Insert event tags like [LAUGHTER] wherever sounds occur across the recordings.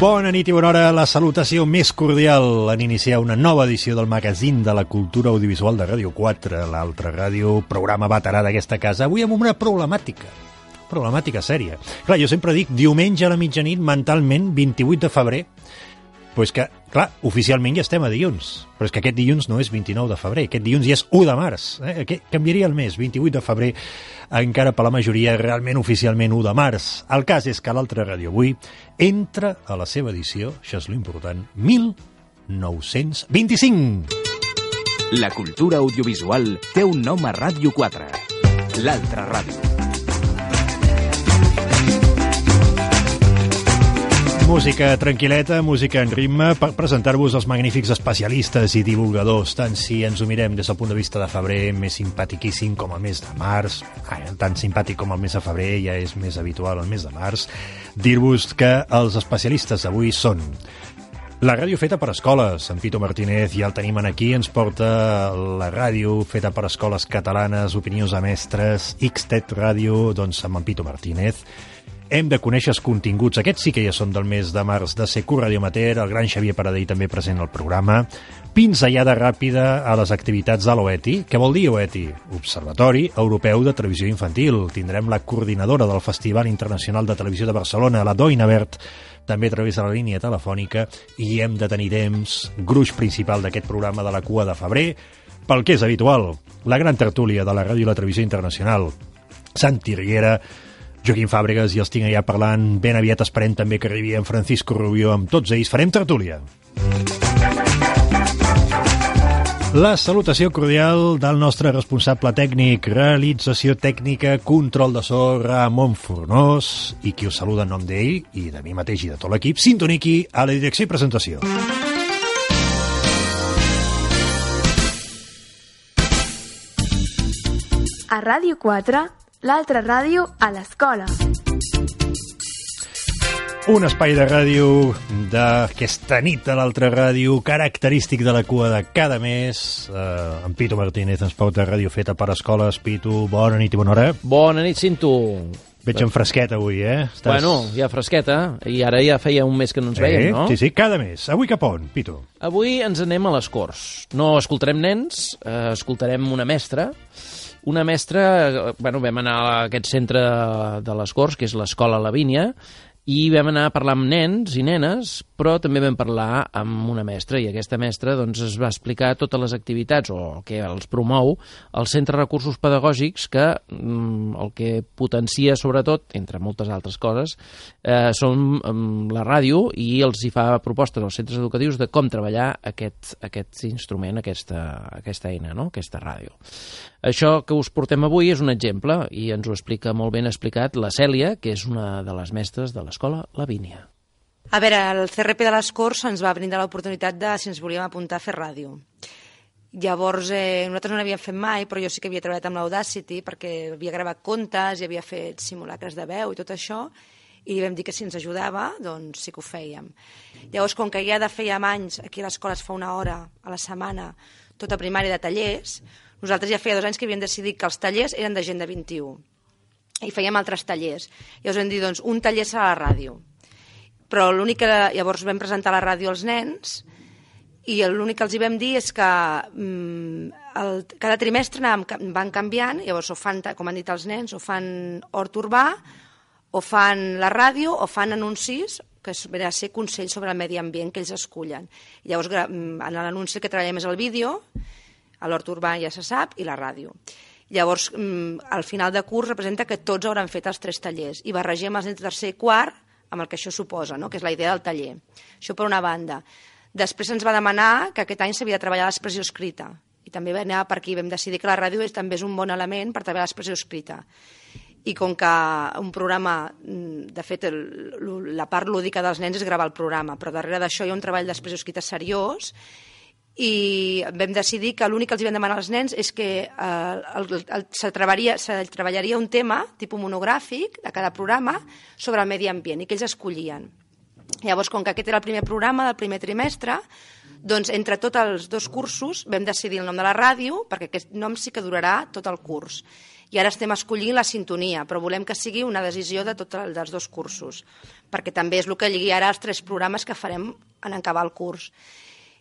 Bona nit i bona hora. La salutació més cordial en iniciar una nova edició del magazín de la cultura audiovisual de Ràdio 4, l'altra ràdio, programa veterà d'aquesta casa. Avui amb una problemàtica problemàtica sèria. Clar, jo sempre dic diumenge a la mitjanit, mentalment, 28 de febrer, pues que, clar, oficialment ja estem a dilluns, però és que aquest dilluns no és 29 de febrer, aquest dilluns ja és 1 de març. Eh? Que canviaria el mes, 28 de febrer, encara per la majoria realment oficialment 1 de març. El cas és que l'altra ràdio avui entra a la seva edició, això és l'important, 1925. La cultura audiovisual té un nom a Ràdio 4, l'altra ràdio. Música tranquil·leta, música en ritme, per presentar-vos els magnífics especialistes i divulgadors, tant si ens ho mirem des del punt de vista de febrer, més simpatiquíssim com el mes de març, ai, tant simpàtic com el mes de febrer, ja és més habitual el mes de març, dir-vos que els especialistes d'avui són la ràdio feta per escoles, en Pito Martínez ja el tenim aquí, ens porta la ràdio feta per escoles catalanes, opinions de mestres, Xtet Ràdio, doncs amb en Pito Martínez. Hem de conèixer els continguts. Aquests sí que ja són del mes de març de Secu Radio Mater, el gran Xavier Paradell també present al programa. Pinzellada ràpida a les activitats de l'OETI. Què vol dir OETI? Observatori Europeu de Televisió Infantil. Tindrem la coordinadora del Festival Internacional de Televisió de Barcelona, la Doina Bert, també a través de la línia telefònica i hem de tenir temps, gruix principal d'aquest programa de la cua de febrer, pel que és habitual, la gran tertúlia de la ràdio i la televisió internacional. Santi Riera, Joaquim Fàbregas i els tinc allà parlant. Ben aviat esperem també que arribi en Francisco Rubio. Amb tots ells farem tertúlia. La salutació cordial del nostre responsable tècnic, realització tècnica, control de so, Ramon Fornós, i qui us saluda en nom d'ell i de mi mateix i de tot l'equip, Sintoniqui a la direcció i presentació. A Ràdio 4, l'altra ràdio a l'escola. Un espai de ràdio d'aquesta nit a l'altra ràdio, característic de la cua de cada mes. Uh, en Pitu Martínez ens porta ràdio feta per escoles. Pitu, bona nit i bona hora. Bona nit, Cinto. Veig en fresquet avui, eh? Estàs... Bueno, ja fresqueta, i ara ja feia un mes que no ens eh? veiem, no? Sí, sí, cada mes. Avui cap on, Pitu? Avui ens anem a les Corts. No escoltarem nens, eh, escoltarem una mestra, una mestra, bueno, vam anar a aquest centre de les Corts, que és l'escola Lavínia, i vam anar a parlar amb nens i nenes, però també vam parlar amb una mestra, i aquesta mestra doncs, es va explicar totes les activitats, o que els promou, el Centre de Recursos Pedagògics, que mm, el que potencia, sobretot, entre moltes altres coses, eh, són mm, la ràdio, i els hi fa propostes als centres educatius de com treballar aquest, aquest instrument, aquesta, aquesta eina, no? aquesta ràdio. Això que us portem avui és un exemple, i ens ho explica molt ben explicat la Cèlia, que és una de les mestres de l'escola Lavínia. A veure, el CRP de les Corts ens va brindar l'oportunitat de si ens volíem apuntar a fer ràdio. Llavors, eh, nosaltres no n'havíem fet mai, però jo sí que havia treballat amb l'Audacity perquè havia gravat contes i havia fet simulacres de veu i tot això, i vam dir que si ens ajudava, doncs sí que ho fèiem. Llavors, com que ja de fèiem anys, aquí a l'escola es fa una hora a la setmana, tota primària de tallers, nosaltres ja feia dos anys que havíem decidit que els tallers eren de gent de 21 i fèiem altres tallers. Llavors vam dir, doncs, un taller serà la ràdio. Però l'únic que... Llavors vam presentar la ràdio als nens i l'únic que els hi vam dir és que mm, el, cada trimestre anàvem, van canviant, llavors o fan, com han dit els nens, o fan hort urbà, o fan la ràdio, o fan anuncis, que ve a ser consell sobre el medi ambient que ells escullen. Llavors, mm, en l'anunci que treballem és el vídeo, a l'hort urbà ja se sap, i la ràdio. Llavors, mm, al final de curs representa que tots hauran fet els tres tallers i barregem els nens de tercer i quart amb el que això suposa, no? que és la idea del taller. Això per una banda. Després ens va demanar que aquest any s'havia de treballar l'expressió escrita. I també va anar per aquí. Vam decidir que la ràdio és, també és un bon element per treballar l'expressió escrita. I com que un programa, de fet, el, la part lúdica dels nens és gravar el programa, però darrere d'això hi ha un treball d'expressió escrita seriós i vam decidir que l'únic que els vam demanar als nens és que eh, el, el, se, treballaria, se treballaria un tema, tipus monogràfic, de cada programa, sobre el medi ambient, i que ells escollien. Llavors, com que aquest era el primer programa del primer trimestre, doncs entre tots els dos cursos vam decidir el nom de la ràdio, perquè aquest nom sí que durarà tot el curs. I ara estem escollint la sintonia, però volem que sigui una decisió de tots els dels dos cursos, perquè també és el que lligarà els tres programes que farem en acabar el curs.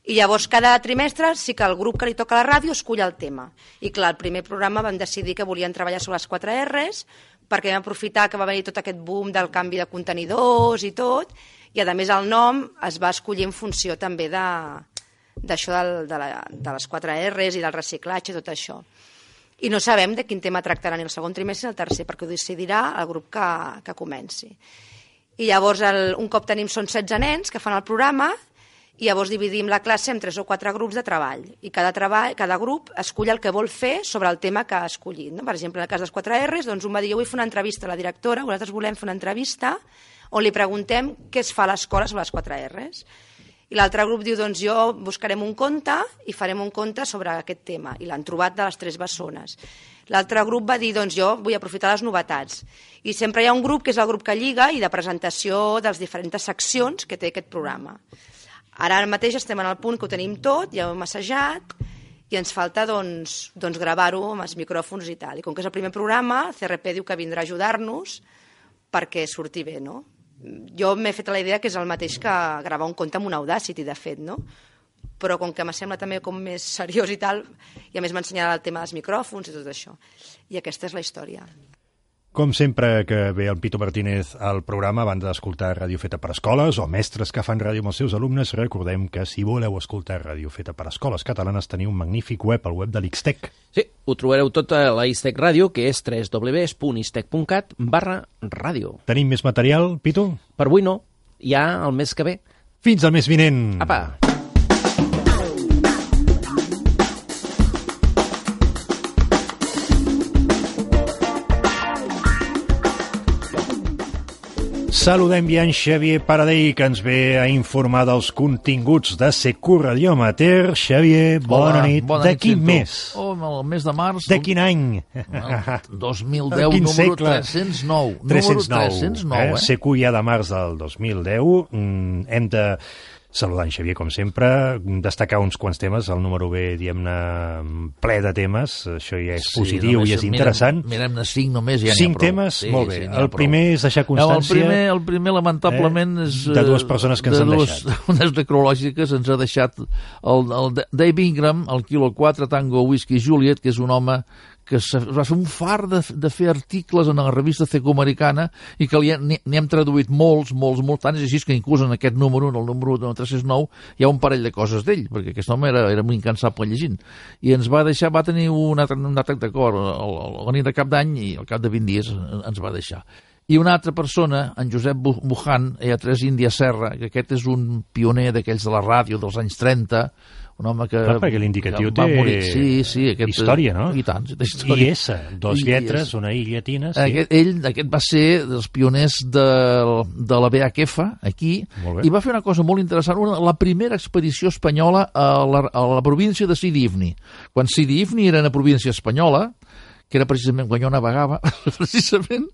I llavors cada trimestre sí que el grup que li toca la ràdio escull el tema. I clar, el primer programa vam decidir que volien treballar sobre les 4 R's, perquè vam aprofitar que va haver tot aquest boom del canvi de contenidors i tot, i a més el nom es va escollir en funció també de d'això de, la, de les 4 R's i del reciclatge, tot això i no sabem de quin tema tractaran el segon trimestre ni el tercer, perquè ho decidirà el grup que, que comenci. I llavors, el, un cop tenim, són 16 nens que fan el programa, i llavors dividim la classe en tres o quatre grups de treball. I cada, treball, cada grup escull el que vol fer sobre el tema que ha escollit. No? Per exemple, en el cas dels 4 R's, doncs un va dir, jo vull fer una entrevista a la directora, nosaltres volem fer una entrevista on li preguntem què es fa a l'escola sobre les 4 R's. I l'altre grup diu, doncs jo buscarem un conte i farem un conte sobre aquest tema. I l'han trobat de les tres bessones. L'altre grup va dir, doncs jo vull aprofitar les novetats. I sempre hi ha un grup que és el grup que lliga i de presentació de les diferents seccions que té aquest programa. Ara mateix estem en el punt que ho tenim tot, ja ho hem assajat, i ens falta doncs, doncs gravar-ho amb els micròfons i tal. I com que és el primer programa, CRP diu que vindrà a ajudar-nos perquè surti bé, no? Jo m'he fet la idea que és el mateix que gravar un conte amb un Audacity, de fet, no? Però com que me sembla també com més seriós i tal, i a més m'ensenyarà el tema dels micròfons i tot això. I aquesta és la història. Com sempre que ve el Pito Martínez al programa, abans d'escoltar Ràdio Feta per Escoles o mestres que fan ràdio amb els seus alumnes, recordem que si voleu escoltar Ràdio Feta per Escoles catalanes teniu un magnífic web, al web de l'Ixtec. Sí, ho trobareu tot a la Ixtec Ràdio, que és www.istec.cat barra ràdio. Tenim més material, Pito? Per avui no, ja el mes que ve. Fins al mes vinent! Apa! Saludem ja en Xavier Paradell, que ens ve a informar dels continguts de Secur Radio Amateur. Xavier, bona Hola, nit. bona de nit, quin sento. mes? Oh, el mes de març. De quin any? El 2010, Quin número segle? 309. 309. Número 309, eh? Secu ja de març del 2010. Mm, hem de saludar en Xavier, com sempre, destacar uns quants temes, el número B, diguem-ne, ple de temes, això ja és positiu només i és interessant. Mirem, mirem-ne cinc només, ja n'hi ha Cinc prou. temes, molt bé. ha el prou. primer és deixar No, el constància... primer, el primer lamentablement, Eh, és... de dues eh, persones que ens han dues, deixat. [LAUGHS] Unes necrològiques ens ha deixat el, el Dave Ingram, el quilo 4 Tango Whisky Juliet, que és un home que se- va fer un far de, de fer articles en la revista Ceco Americana i que ha- n'hi hem traduït molts, molts, molts, tant és així que inclús en aquest número, en el número 369, hi ha un parell de coses d'ell, perquè aquest home era, era molt incansable llegint. I ens va deixar, va tenir un, atac- un atac de cor la nit de cap d'any i al cap de 20 dies ens va deixar. I una altra persona, en Josep Bu- Bujan, EA3 Índia Serra, que aquest és un pioner d'aquells de la ràdio dels anys 30, un home que... Clar, perquè l'indicatiu té morir. Sí, sí, aquest, història, no? I tant, té història. IS, dos I lletres, és- una I llatina, sí. aquest, ell, aquest va ser dels pioners de, de la BHF aquí i va fer una cosa molt interessant, una, la primera expedició espanyola a la, a la província de Sidi Ifni. Quan Sidi Ifni era una província espanyola, que era precisament quan jo navegava, [LAUGHS] precisament,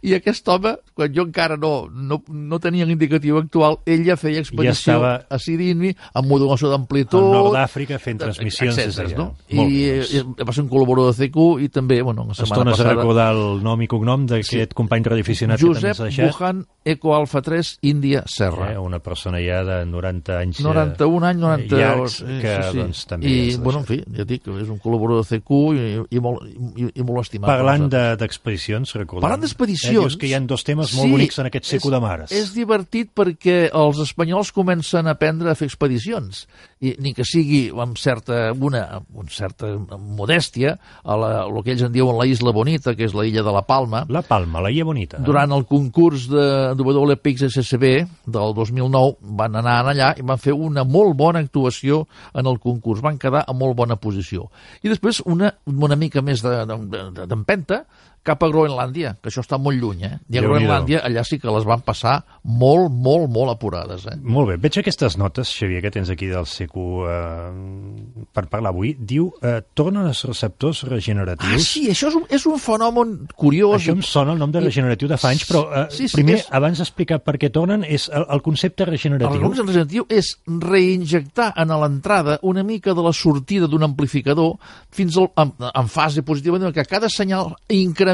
i aquest home, quan jo encara no, no, no tenia l'indicatiu actual, ell ja feia expedició estava a Sidini amb modulació d'amplitud... Al nord d'Àfrica fent transmissions etcètera. No? Molt I, bé, i, va ser un col·laborador de CQ i també, bueno, la setmana a passada... recordar el nom i cognom d'aquest company radioaficionat que també Josep ens ha deixat? Bujan, Eco Alfa 3, Índia, Serra. Eh, una persona ja de 90 anys... eh, 91 anys, 90 llargs, sí, que sí, sí. doncs també I, bueno, en fi, ja dic és un col·laborador de CQ i, i, molt, i, i molt estimat. Parlant nosaltres. de- d'expedicions, recordem. Parlant Eh, d'expedicions... dius que hi ha dos temes molt bonics en aquest seco és, de mares. És divertit perquè els espanyols comencen a aprendre a fer expedicions, i ni que sigui amb certa, una, amb certa modèstia, a la, el que ells en diuen la Isla Bonita, que és la illa de la Palma, La Palma, la Illa Bonita. eh? durant el concurs de WPXSCB del 2009 van anar allà i van fer una molt bona actuació en el concurs, van quedar a molt bona posició. I després una, una mica més de- de- de- d'empenta, cap a Groenlàndia, que això està molt lluny, eh? I a. Groenlàndia, allà sí que les van passar molt, molt, molt apurades, eh? Molt bé, veig aquestes notes, Xavier, que tens aquí del secu eh, per parlar avui. Diu, eh, tornen els receptors regeneratius. Ah, sí, això és un, és un fenomen curiós. Això em sona el nom de regeneratiu de fa anys, però eh, Sí, sí, primer, és- abans d'explicar per què tornen, és el, el concepte El regeneratiu. recurs regeneratiu és reinjectar en l'entrada una mica de la sortida d'un amplificador fins al, en, en fase positiva, que cada senyal incrementa...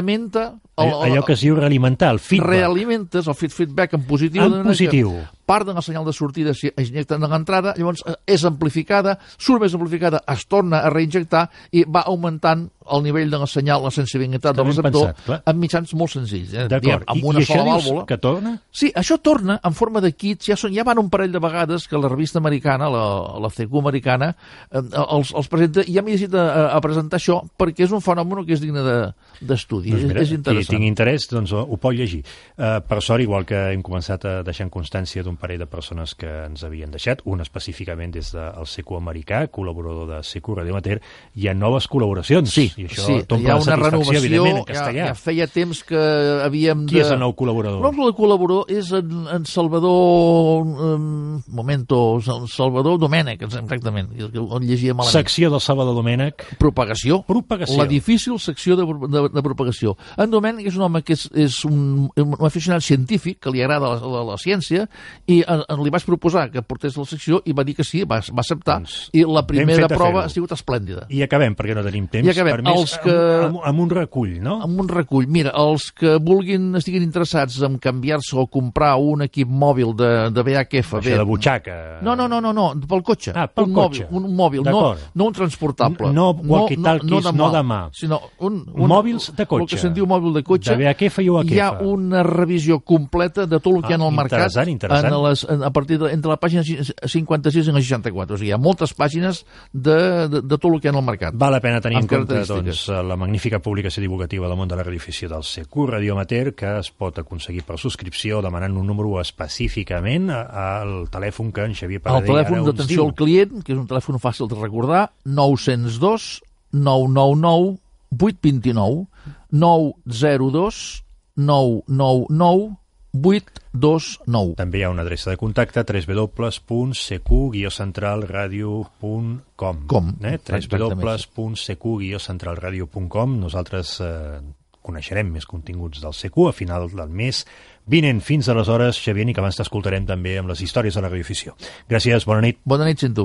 Allò, allò que es diu realimentar, el feedback. Realimentes el feed- feedback en positiu. En que de la senyal de sortida s'hi injecta en l'entrada, llavors eh, és amplificada, surt més amplificada, es torna a reinjectar i va augmentant el nivell de la senyal, la sensibilitat Està del receptor, pensat, clar. amb mitjans molt senzills. Eh? D'acord. Diguem, I, Amb una I sola vàlvula. que torna? Sí, això torna en forma de kits, ja, són, ja van un parell de vegades que la revista americana, la, la CQ americana, eh, els, els presenta, i ja m'he decidit a, a presentar això perquè és un fenomen que és digne de- d'estudi, Doncs és, mira, és interessant. Si tinc interès, doncs ho, ho pot llegir. Uh, per sort, igual que hem començat a deixar en constància d'un parell de persones que ens havien deixat, un específicament des del secu americà, col·laborador de secu Radio Amateur, hi ha noves col·laboracions. Sí, I això sí, hi ha una renovació, en ja, castellà. ja feia temps que havíem Qui de... és el nou col·laborador? El col·laborador és en, en Salvador... Um, momento, Sal- Salvador Domènech, exactament, el llegia malament. Secció del Salvador Domènec. propagació. Propagació. La difícil secció de, de, de propagació. En Domènech és un home que és, és un, un aficionat científic, que li agrada la, la, la ciència, i en, en, li vaig proposar que portés la secció i va dir que sí, va, va acceptar, Doncs, i la primera de prova ha sigut esplèndida. I acabem, perquè no tenim temps. I acabem. Per més, Els que- amb, amb, amb un recull, no? amb un recull. Mira, els que vulguin, estiguin interessats en canviar-se o comprar un equip mòbil de, de VHF... Això de butxaca. No, no, no, no, no, pel cotxe. Ah, pel un cotxe. Mòbil, un mòbil, no, no un transportable. No- no walkie-talkies, no de mà. Sinó un, un, Mòbils de cotxe. El que se'n diu mòbil de cotxe. De VHF i UHF. Hi ha una revisió completa de tot el que Ah, hi ha en el mercat interessant, interessant. Les, a partir de, entre la pàgina 56 i la 64. O sigui, hi ha moltes pàgines de, de, de tot el que hi ha en el mercat. Val la pena tenir en compte doncs, la magnífica publicació divulgativa del món de la radioficció del Secu Radio Amateur, que es pot aconseguir per subscripció demanant un número específicament al telèfon que en Xavier El Paradell telèfon ara ens d'atenció al client, que és un telèfon fàcil de recordar, 902 999 829 902 999 829. També hi ha una adreça de contacte www.secu-centralradio.com Com, eh? exactament. www.secu-centralradio.com Nosaltres eh, coneixerem més continguts del Secu a final del mes vinent. Fins aleshores, Xavier, i que abans t'escoltarem també amb les històries de la radioficció. Gràcies, bona nit. Bona nit, sento.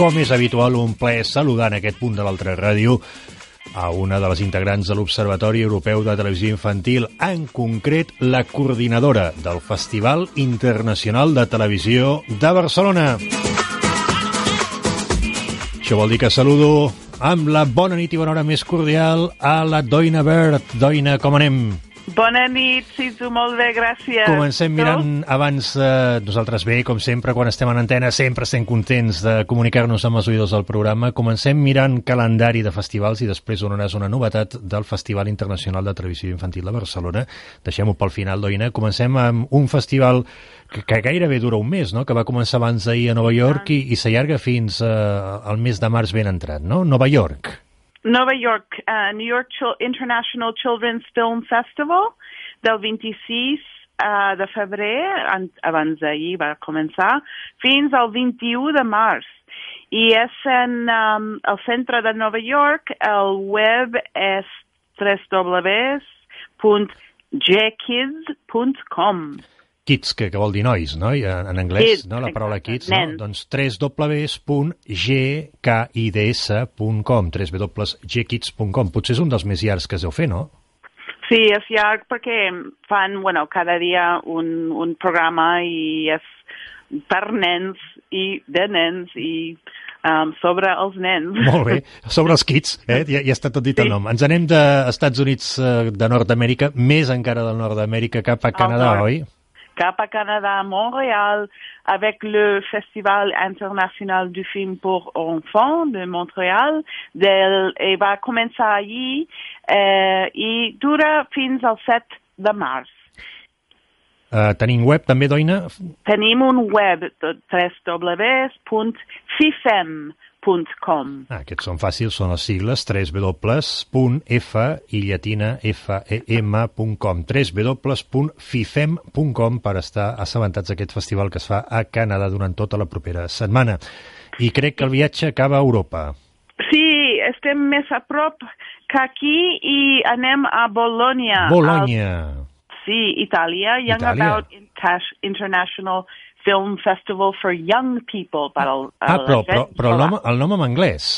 Com és habitual, un plaer saludar en aquest punt de l'altra ràdio a una de les integrants de l'Observatori Europeu de Televisió Infantil, en concret la coordinadora del Festival Internacional de Televisió de Barcelona. Això vol dir que saludo amb la bona nit i bona hora més cordial a la Doina Bert. Doina, com anem? Bona nit, Sisu, molt bé, gràcies. Comencem Tu? mirant abans eh, nosaltres bé, com sempre, quan estem en antena, sempre estem contents de comunicar-nos amb els oïdors del programa. Comencem mirant calendari de festivals i després donaràs una novetat del Festival Internacional de Televisió Infantil de Barcelona. Deixem-ho pel final, Doina. Comencem amb un festival que, que gairebé dura un mes, no? que va començar abans d'ahir a Nova York i, i s'allarga fins eh, al mes de març ben entrat, no? Nova York. Nova York, uh, New York Chil International Children's Film Festival, del 26 uh, de febrer, an- abans d'ahir va començar, fins al 21 de març. I és en um, el centre de Nova York, el web és www.gkids.com. Kids, que, que vol dir nois, no? I en, anglès, Kids, no? La paraula kids, no? Doncs www.gkids.com www.gkids.com Potser és un dels més llargs que es deu fer, no? Sí, és llarg perquè fan, bueno, cada dia un, un programa i és per nens i de nens i um, sobre els nens. Molt bé. [LAUGHS] Sobre els kids, eh? Ja, ja està tot dit el Sí. nom. Ens anem dels Estats Units eh, de Nord-Amèrica, més encara del Nord-Amèrica, cap a Canadà, nord. oi? Cap a Canada, à Montréal, avec le Festival international du film pour enfants de Montréal. Del, i va començar allí eh, i dura fins al 7 de març. Uh, tenim web també, Doina? Tenim un web, www.fifem.com. Ah, aquests són fàcils, són les sigles www.f i llatina fem.com www.fifem.com per estar assabentats d'aquest festival que es fa a Canadà durant tota la propera setmana. I crec que el viatge acaba a Europa. Sí, estem més a prop que aquí i anem a Bologna. Bologna. Al, sí, Itàlia. Young Itàlia. About International Film Festival for Young People. Per al, Ah, però, però, però el, nom, el nom en anglès.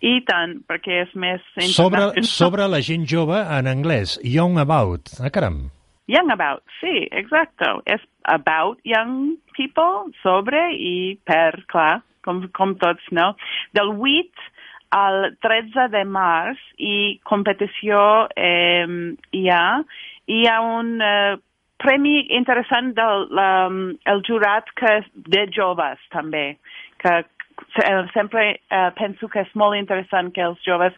I tant, perquè és més Sobre, sobre la gent jove en anglès. Young About. Ah, caram. Young About, sí, exacto. És about young people, sobre i per, clar, com, com tots, no? Del 8 al 13 de març i competició eh, hi ha. Hi ha un eh, premi interessant del um, el jurat que de joves, també, que eh, sempre eh, penso que és molt interessant que els joves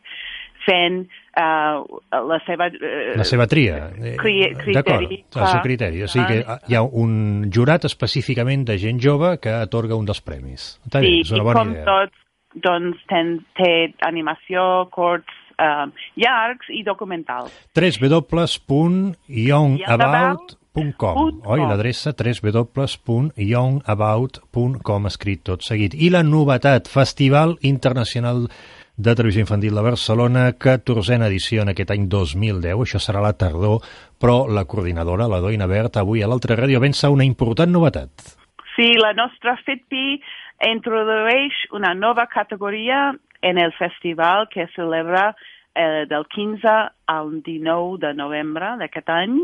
fent eh, la seva... Eh, La seva tria. D'acord, el seu criteri. O sigui que hi ha un jurat específicament de gent jove que atorga un dels premis. Està bé, Sí, és una i bona com idea. tots, doncs, ten, té animació, curts, eh, llargs i documentals. www.youngabout.com Oi, l'adreça www.youngabout.com escrit tot seguit. I la novetat, Festival Internacional de Televisió Infantil de Barcelona, 14a edició en aquest any 2010, això serà la tardor, però la coordinadora, la Doina Bert, avui a l'altra ràdio vença una important novetat. Sí, la nostra FITPI introdueix una nova categoria en el festival que celebra eh, del 15 al 19 de novembre d'aquest any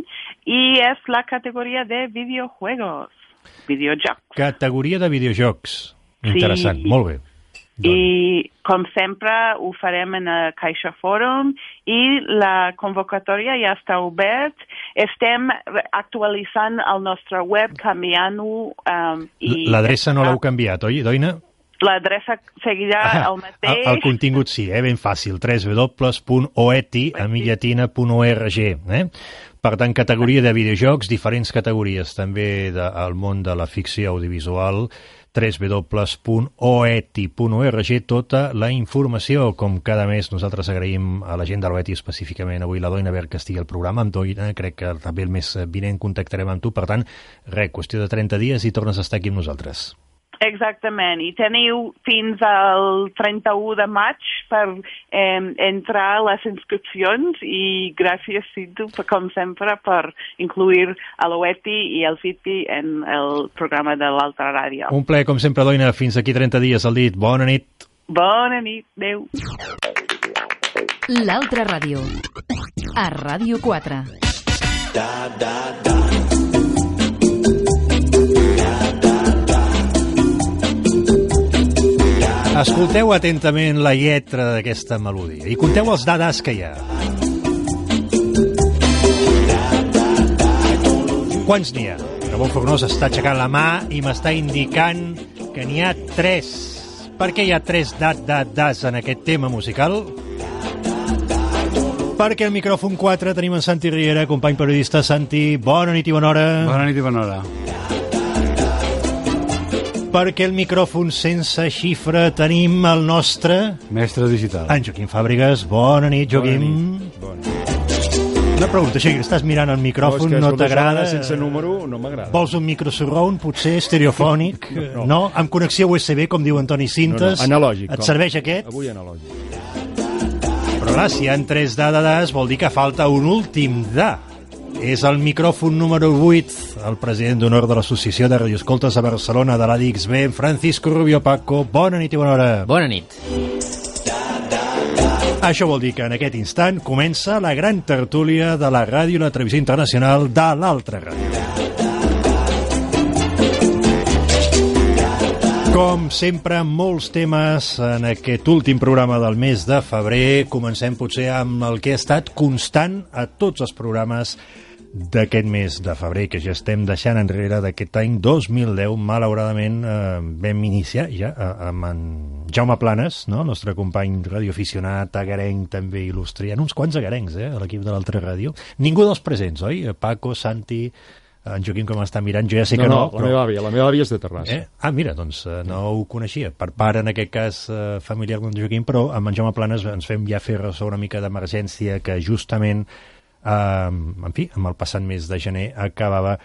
i és la categoria de videojuegos, videojocs. Categoria de videojocs. Sí. Interessant, molt bé. I, com sempre, ho farem en el Caixa Fòrum i la convocatòria ja està obert. Estem actualitzant el nostre web, canviant-ho. Um, L'adreça no l'heu canviat, oi, Doina? L'adreça seguirà el el, mateix. el contingut sí, eh? ben fàcil, www.oeti, amillatina.org. Eh? Per tant, categoria de videojocs, diferents categories també del món de la ficció audiovisual, www.oeti.org, tota la informació, com cada mes nosaltres agraïm a la gent de l'Oeti específicament avui la Doina Bert que estigui al programa, amb Doina crec que també el mes vinent contactarem amb tu, per tant, res, qüestió de 30 dies i tornes a estar aquí amb nosaltres. Exactament, i teniu fins al 31 de maig per eh, entrar a les inscripcions i gràcies, per, com sempre, per incluir a l'OETI i el FITPI en el programa de l'altra ràdio. Un plaer, com sempre, Doina, fins aquí 30 dies al dit. Bona nit. Bona nit, adeu. L'altra ràdio. A Ràdio 4. Escolteu atentament la lletra d'aquesta melodia i conteu els dades que hi ha. Quants n'hi ha? Ramon Fornós està aixecant la mà i m'està indicant que n'hi ha tres. Per què hi ha tres dat dat das en aquest tema musical? Perquè al micròfon 4 tenim en Santi Riera, company periodista. Santi, bona nit i bona hora. Bona nit i bona hora. Perquè el micròfon sense xifra tenim el nostre... Mestre digital. En Joaquim Fàbregas. Bona nit, Joaquim. Bona nit. Una pregunta, així, estàs mirant el micròfon, no escolta, t'agrada? Sense número no m'agrada. Vols un micro surround, potser estereofònic? no, [LAUGHS] no. no, amb connexió USB, com diu Antoni Cintes. No, no, analògic. Et com- serveix aquest? Avui analògic. Però clar, si hi ha tres da de das, vol dir que falta un últim da. És el micròfon número 8, el president d'honor de l'Associació de Radioescoltes a Barcelona de l'ADXB, Francisco Rubio Paco. Bona nit i bona hora. Bona nit. Això vol dir que en aquest instant comença la gran tertúlia de la ràdio i la televisió internacional de l'altra ràdio. Com sempre, molts temes en aquest últim programa del mes de febrer. Comencem potser amb el que ha estat constant a tots els programes d'aquest mes de febrer, que ja estem deixant enrere d'aquest any 2010. Malauradament eh, vam iniciar ja eh, amb en Jaume Planes, no? el nostre company radioaficionat, agarenc també il·lustri. Ha uns quants agarencs, eh, a l'equip de l'altra ràdio. Ningú dels presents, oi? Paco, Santi, En Joaquim, com està mirant, jo ja sé no, que no, no, la meva àvia, la meva àvia és de Terrassa. Eh? Ah, mira, doncs eh, no ho coneixia. Per part, en aquest cas, eh, familiar amb en Joaquim, però amb en Jaume Planes ens fem ja fer ressò una mica d'emergència que justament, eh, en fi, amb el passat mes de gener acabava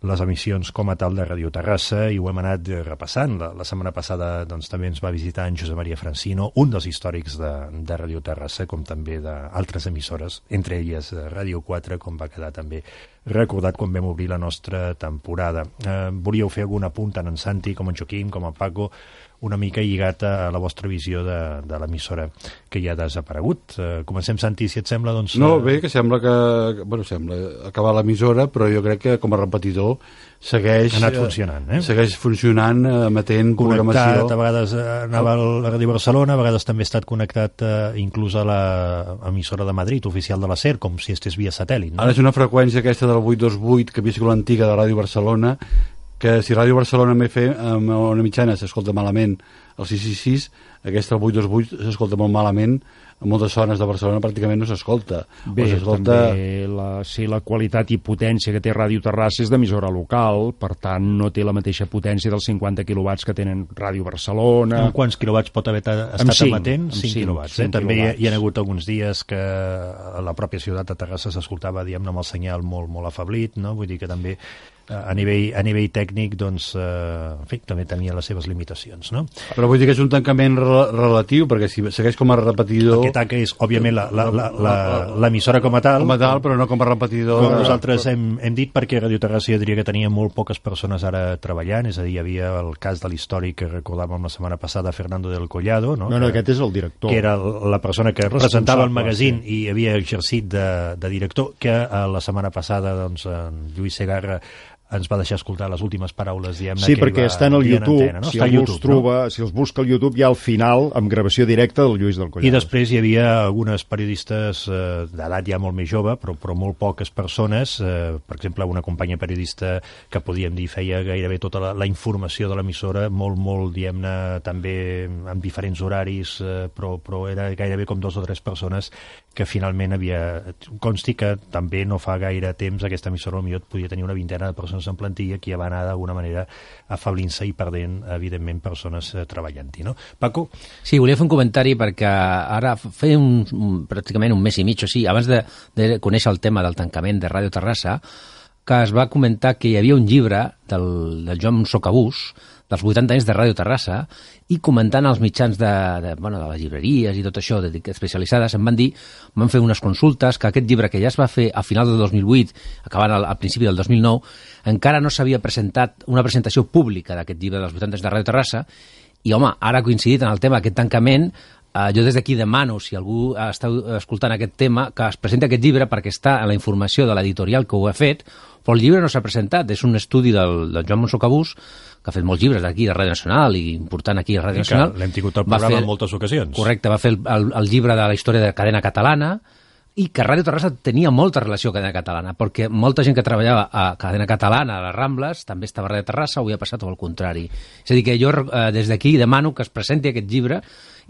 les emissions com a tal de Radio Terrassa i ho hem anat repassant. La, la setmana passada doncs, també ens va visitar en Josep Maria Francino, un dels històrics de, de Radio Terrassa, com també d'altres emissores, entre elles eh, Radio 4, com va quedar també recordat quan vam obrir la nostra temporada. Eh, volíeu fer algun apunt tant en Santi com en Joaquim com en Paco una mica lligat a la vostra visió de, de l'emissora que ja ha desaparegut. Uh, comencem, Santi, si et sembla, doncs... No, bé, que sembla que... Bueno, sembla acabar l'emissora, però jo crec que com a repetidor segueix... Ha anat funcionant, eh? Segueix funcionant, emetent connectat, programació... a vegades eh, anava a la Ràdio Barcelona, a vegades també ha estat connectat eh, inclús a l'emissora de Madrid, oficial de la SER, com si estés via satèl·lit. No? Ara és una freqüència aquesta del 828, que havia sigut l'antiga de Ràdio Barcelona, que si Ràdio Barcelona FM amb una mitjana s'escolta malament el 666, aquesta el 828 s'escolta molt malament en moltes zones de Barcelona pràcticament no s'escolta. Bé, també la, sí, la qualitat i potència que té Ràdio Terrassa és d'emissora local, per tant no té la mateixa potència dels 50 quilowatts que tenen Ràdio Barcelona. En quants quilowatts pot haver estat amb 5, emetent? 5, 5 quilowatts. 5 eh? També hi ha, quilowatts. hi ha hagut alguns dies que a la pròpia ciutat de Terrassa s'escoltava, diguem-ne, amb el senyal molt, molt afablit, no? Vull dir que també a nivell, a nivell tècnic doncs, eh, en fi, també tenia les seves limitacions no? Però vull dir que és un tancament re relatiu perquè si segueix com a repetidor el que tanca és, òbviament, l'emissora com a tal com a tal, però no com a repetidor com nosaltres hem, hem dit perquè Radio Terrassa jo diria que tenia molt poques persones ara treballant, és a dir, hi havia el cas de l'històric que recordàvem la setmana passada Fernando del Collado no, No, no, que, aquest és el director. que era la persona que representava el magazín i havia exercit de, de director, que eh, la setmana passada doncs, en Lluís Segarra ens va deixar escoltar les últimes paraules, diguem-ne, Sí, perquè va dir en YouTube, antena, no? si Està al algú els YouTube, troba, si els busca al YouTube, hi ha al final, amb gravació directa del Lluís del I Collado. després hi havia algunes periodistes eh, d'edat ja molt més jove, però, però molt poques persones, eh, per exemple, una companya periodista que podíem dir feia gairebé tota la, la informació de l'emissora, molt, molt, diguem-ne, també amb diferents horaris, eh, però, però era gairebé com dos o tres persones que finalment havia... Consti que també no fa gaire temps aquesta emissora potser podia tenir una vintena de persones en plantilla que ja va anar d'alguna manera afablint-se i perdent, evidentment, persones eh, treballant-hi, no? Paco? Sí, volia fer un comentari perquè ara feia un, un, pràcticament un mes i mig o sí, abans de, de conèixer el tema del tancament de Ràdio Terrassa, que es va comentar que hi havia un llibre del, del Joan Socabús, dels 80 anys de Ràdio Terrassa, i comentant als mitjans de, de, bueno, de les llibreries i tot això, de, especialitzades, em van dir, van fer unes consultes, que aquest llibre que ja es va fer a final del 2008, acabant al, al principi del 2009, encara no s'havia presentat una presentació pública d'aquest llibre dels 80 anys de Ràdio Terrassa, i home, ara coincidit en el tema aquest tancament, Uh, jo des d'aquí demano, si algú està escoltant aquest tema, que es presenti aquest llibre perquè està en la informació de l'editorial que ho ha fet, però el llibre no s'ha presentat, és un estudi del, del Joan Monsocabús, que ha fet molts llibres aquí de Ràdio Nacional i important aquí a Ràdio Nacional. l'hem tingut al programa fer- en moltes ocasions. Correcte, va fer el, el, el llibre de la història de cadena catalana, i que Ràdio Terrassa tenia molta relació amb Cadena Catalana, perquè molta gent que treballava a Cadena Catalana, a les Rambles, també estava a Ràdio Terrassa, ho havia passat o al contrari. És a dir, que jo eh, des d'aquí demano que es presenti aquest llibre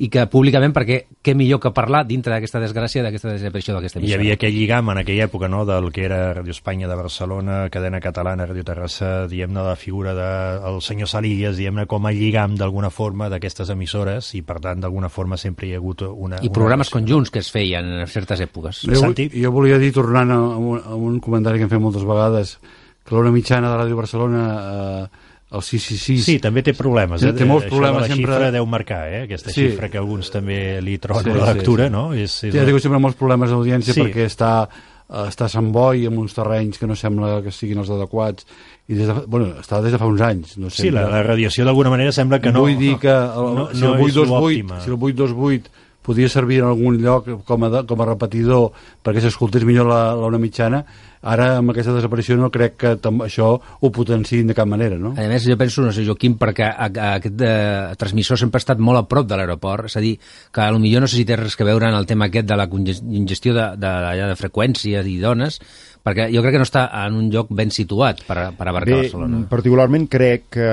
i que públicament, perquè què millor que parlar dintre d'aquesta desgràcia, d'aquesta desaparició d'aquesta Hi emissora. havia aquell lligam en aquella època no, del que era Radio Espanya de Barcelona, Cadena Catalana, Radio Terrassa, diguem-ne, la figura del de, senyor Salillas, diguem-ne, com a lligam d'alguna forma d'aquestes emissores i, per tant, d'alguna forma sempre hi ha hagut una... I una programes relació. conjunts que es feien en certes èpoques. Jo, jo volia dir, tornant a un, a un comentari que hem fet moltes vegades, que l'hora mitjana de Ràdio Barcelona, eh, el 666... Sí, també té problemes. Eh? té molts Això problemes. de la sempre... xifra deu marcar, eh? Aquesta Sí. xifra que alguns també li troben Sí, a la sí, lectura, sí. no? És, és Sí, ha tingut sempre molts problemes d'audiència Sí. perquè està, eh, està a Sant Boi amb uns terrenys que no sembla que siguin els adequats i des de, bueno, està des de fa uns anys no Sí, la, la radiació d'alguna manera sembla que no... vull dir que el, no, si, no el és 828, l'òptima. si el 828 podia servir en algun lloc com a, de- com a repetidor perquè s'escoltés millor la, la una mitjana ara amb aquesta desaparició no crec que això ho potenciïn de cap manera no? A més, jo penso, no sé, Joaquim, perquè a, a, aquest eh, transmissor sempre ha estat molt a prop de l'aeroport, és a dir, que potser no sé si té res que veure en el tema aquest de la conges- ingestió de, de, de, de freqüències i dones, perquè jo crec que no està en un lloc ben situat per, per abarcar Bé, Barcelona. particularment crec que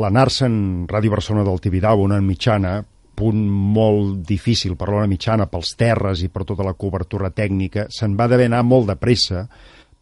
l'anar-se'n Ràdio Barcelona del Tibidabo, una mitjana, punt molt difícil per l'hora mitjana, pels terres i per tota la cobertura tècnica, se'n va d'haver anar molt de pressa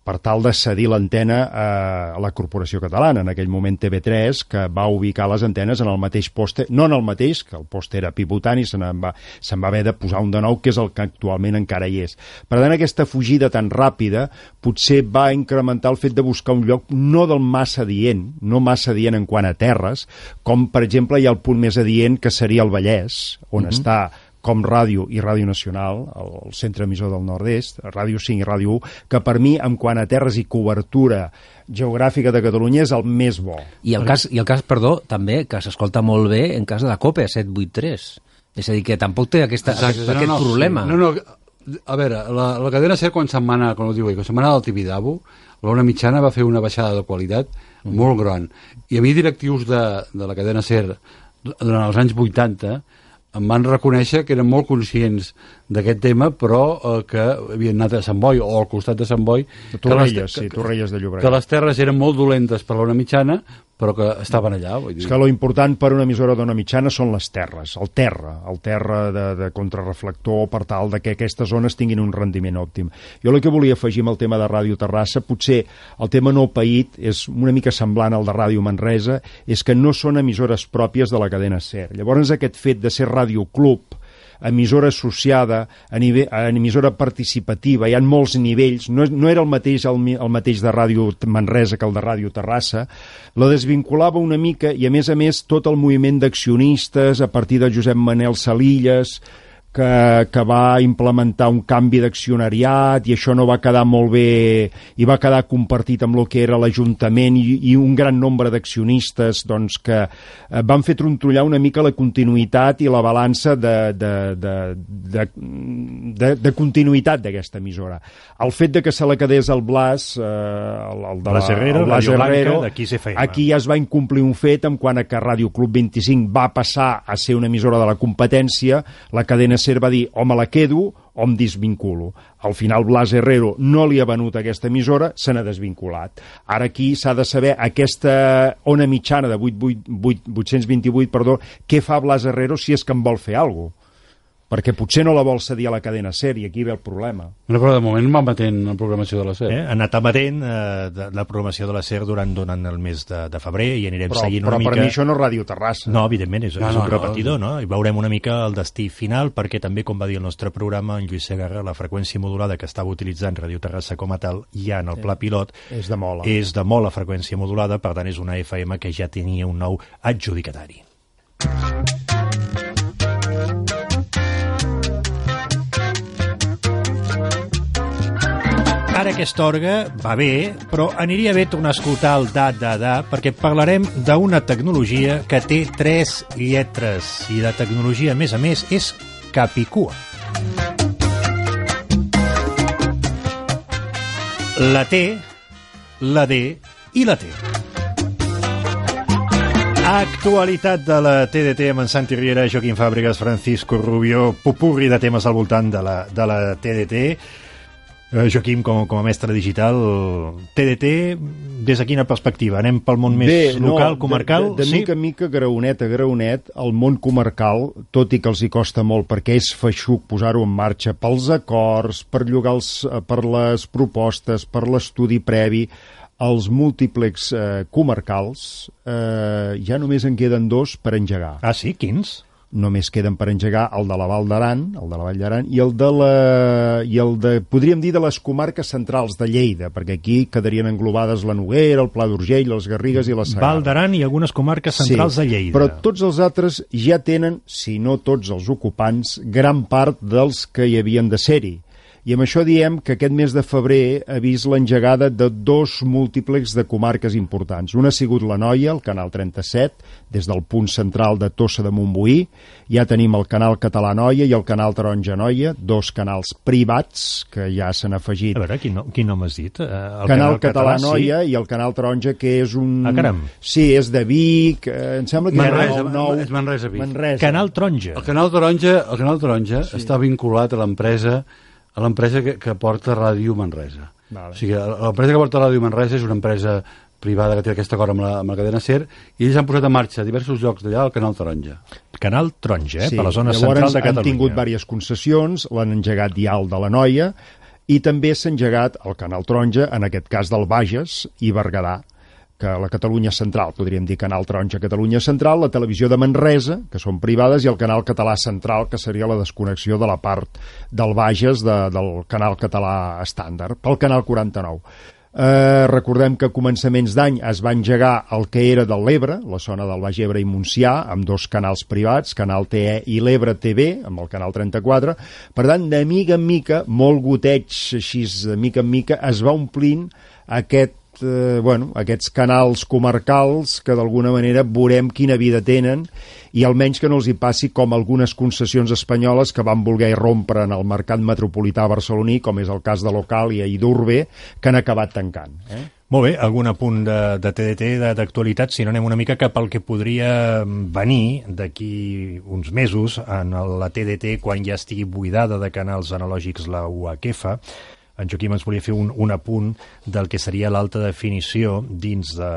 per tal de cedir l'antena a la Corporació Catalana, en aquell moment TV3, que va ubicar les antenes en el mateix poste, no en el mateix, que el poste era pivotant i se'n va, se va haver de posar un de nou, que és el que actualment encara hi és. Per tant, aquesta fugida tan ràpida potser va incrementar el fet de buscar un lloc no del massa dient, no massa dient en quant a terres, com, per exemple, hi ha el punt més adient, que seria el Vallès, on mm -hmm. està com Ràdio i Ràdio Nacional, el centre emissor del Nord-est, Ràdio 5 i Ràdio 1, que per mi, en quant a terres i cobertura geogràfica de Catalunya, és el més bo. I el cas, i el cas perdó, també, que s'escolta molt bé en cas de la COPE, 783. És a dir, que tampoc té aquesta, Exacte, aquest, no, no, problema. No, no, a veure, la, la cadena SER quan anar, com ho diu, quan se'n va anar del Tibidabo, l'hora mitjana va fer una baixada de qualitat mm. molt gran. I a mi directius de, de la cadena SER durant els anys 80 em van reconèixer que eren molt conscients d'aquest tema, però eh, que havien anat a Sant Boi o al costat de Sant Boi. Torrelles, sí, Torrelles de Llobregat. Que les terres eren molt dolentes per l'ona mitjana, però que estaven allà. Vull dir. És que lo important per una emissora d'ona mitjana són les terres, el terra, el terra de, de contrarreflector per tal de que aquestes zones tinguin un rendiment òptim. Jo el que volia afegir amb el tema de Ràdio Terrassa, potser el tema no paït és una mica semblant al de Ràdio Manresa, és que no són emissores pròpies de la cadena SER. Llavors aquest fet de ser Ràdio Club, emissora associada, a nivell, a emissora participativa, hi ha molts nivells, no, no era el mateix el, el mateix de Ràdio Manresa que el de Ràdio Terrassa, la desvinculava una mica i a més a més tot el moviment d'accionistes a partir de Josep Manel Salilles, que, que va implementar un canvi d'accionariat i això no va quedar molt bé i va quedar compartit amb el que era l'Ajuntament i, i un gran nombre d'accionistes doncs, que eh, van fer trontollar una mica la continuïtat i la balança de, de, de, de, de, de continuïtat d'aquesta emissora. El fet de que se la quedés el Blas, eh, el, el de Blas Herrero, el Blas Herrero aquí ja es va incomplir un fet en quant a que Ràdio Club 25 va passar a ser una emissora de la competència, la cadena SER va dir o me la quedo o em desvinculo. Al final Blas Herrero no li ha venut aquesta emissora, se n'ha desvinculat. Ara aquí s'ha de saber aquesta ona mitjana de 8, 8, 8, 828, perdó, què fa Blas Herrero si és que en vol fer alguna cosa perquè potser no la vol cedir a la cadena SER i aquí ve el problema. No, però de moment va matent la programació de la SER. Eh? Ha anat emetent eh, de, la programació de la SER durant, durant el mes de, de febrer i anirem però, seguint però una mica... Però per mi això no és Ràdio Terrassa. No, evidentment, és, no, és un no, repetidor, no. no? I veurem una mica el destí final, perquè també, com va dir el nostre programa, en Lluís Segarra, la freqüència modulada que estava utilitzant Ràdio Terrassa com a tal, ja en el pla pilot, és de mola. És de mola freqüència modulada, per tant és una FM que ja tenia un nou adjudicatari. Ara aquesta orga va bé, però aniria bé tornar a escoltar el da da da perquè parlarem d'una tecnologia que té tres lletres i la tecnologia, a més a més, és Capicua. La T, la D i la T. Actualitat de la TDT amb en Santi Riera, Joaquim Fàbregas, Francisco Rubio, pupurri de temes al voltant de la, de la TDT. Eh, Joaquim, com, com a mestre digital, TDT, des de quina perspectiva? Anem pel món més Bé, local, no, comarcal? De, de, de sí? mica en mica, graonet a graonet, el món comarcal, tot i que els hi costa molt perquè és feixuc posar-ho en marxa pels acords, per llogar els, eh, per les propostes, per l'estudi previ, els múltiplex eh, comarcals eh, ja només en queden dos per engegar. Ah, sí? Quins? Només queden per engegar el de la Val d'Aran, el de la Vall d'Aran, i el de la... i el de, podríem dir, de les comarques centrals de Lleida, perquè aquí quedarien englobades la Noguera, el Pla d'Urgell, les Garrigues i la Sagrada. Val d'Aran i algunes comarques centrals sí, de Lleida. però tots els altres ja tenen, si no tots els ocupants, gran part dels que hi havien de ser-hi. I amb això diem que aquest mes de febrer ha vist l'engegada de dos múltiplex de comarques importants. Una ha sigut la Noia, el canal 37, des del punt central de Tossa de Montbuí. Ja tenim el canal Català Noia i el canal Taronja Noia, dos canals privats que ja s'han afegit. A veure, quin, nom, quin nom has dit? Uh, el canal, canal Català, Català Noia sí. i el canal Taronja, que és un... Ah, caram. Sí, és de Vic, eh, em sembla que Manresa, és nou. És Manresa, Vic. Manresa. Canal Taronja. El canal Taronja, el canal Taronja sí. està vinculat a l'empresa a l'empresa que, que porta Ràdio Manresa. Vale. O sigui, l'empresa que porta Ràdio Manresa és una empresa privada que té aquest acord amb la, amb la cadena SER i ells han posat en marxa a diversos llocs d'allà el Canal Taronja. Canal Taronja, eh? Sí. per la zona Llavors, central de Catalunya. han tingut diverses concessions, l'han engegat el de la Noia, I també s'ha engegat el Canal Taronja, en aquest cas del Bages i Berguedà, que la Catalunya Central, podríem dir Canal Taronja Catalunya Central, la televisió de Manresa, que són privades, i el Canal Català Central, que seria la desconnexió de la part del Bages de, del Canal Català Estàndard, pel Canal 49. Eh, recordem que a començaments d'any es va engegar el que era del l'Ebre, la zona del Baix Ebre i Montsià, amb dos canals privats, Canal TE i l'Ebre TV, amb el Canal 34. Per tant, de mica en mica, molt goteig, així, de mica en mica, es va omplint aquest eh, bueno, aquests canals comarcals que d'alguna manera veurem quina vida tenen i almenys que no els hi passi com algunes concessions espanyoles que van voler rompre en el mercat metropolità barceloní, com és el cas de Locàlia i d'Urbe, que han acabat tancant. Eh? Molt bé, algun apunt de, de TDT, d'actualitat, si no anem una mica cap al que podria venir d'aquí uns mesos en la TDT quan ja estigui buidada de canals analògics la UHF, en Joaquim ens volia fer un, un apunt del que seria l'alta definició dins de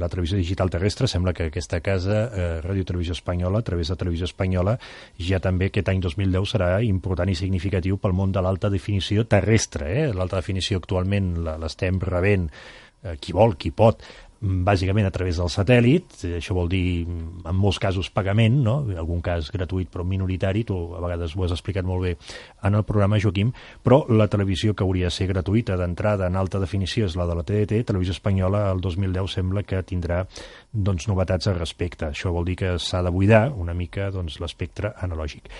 la televisió digital terrestre. Sembla que aquesta casa, eh, Ràdio Televisió Espanyola, a través de Televisió Espanyola, ja també aquest any 2010 serà important i significatiu pel món de l'alta definició terrestre. Eh? L'alta definició actualment l'estem rebent eh, qui vol, qui pot, bàsicament a través del satèl·lit, això vol dir en molts casos pagament, no? en algun cas gratuït però minoritari, tu a vegades ho has explicat molt bé en el programa, Joaquim, però la televisió que hauria de ser gratuïta d'entrada en alta definició és la de la TDT, Televisió Espanyola el 2010 sembla que tindrà doncs, novetats al respecte. Això vol dir que s'ha de buidar una mica doncs, l'espectre analògic.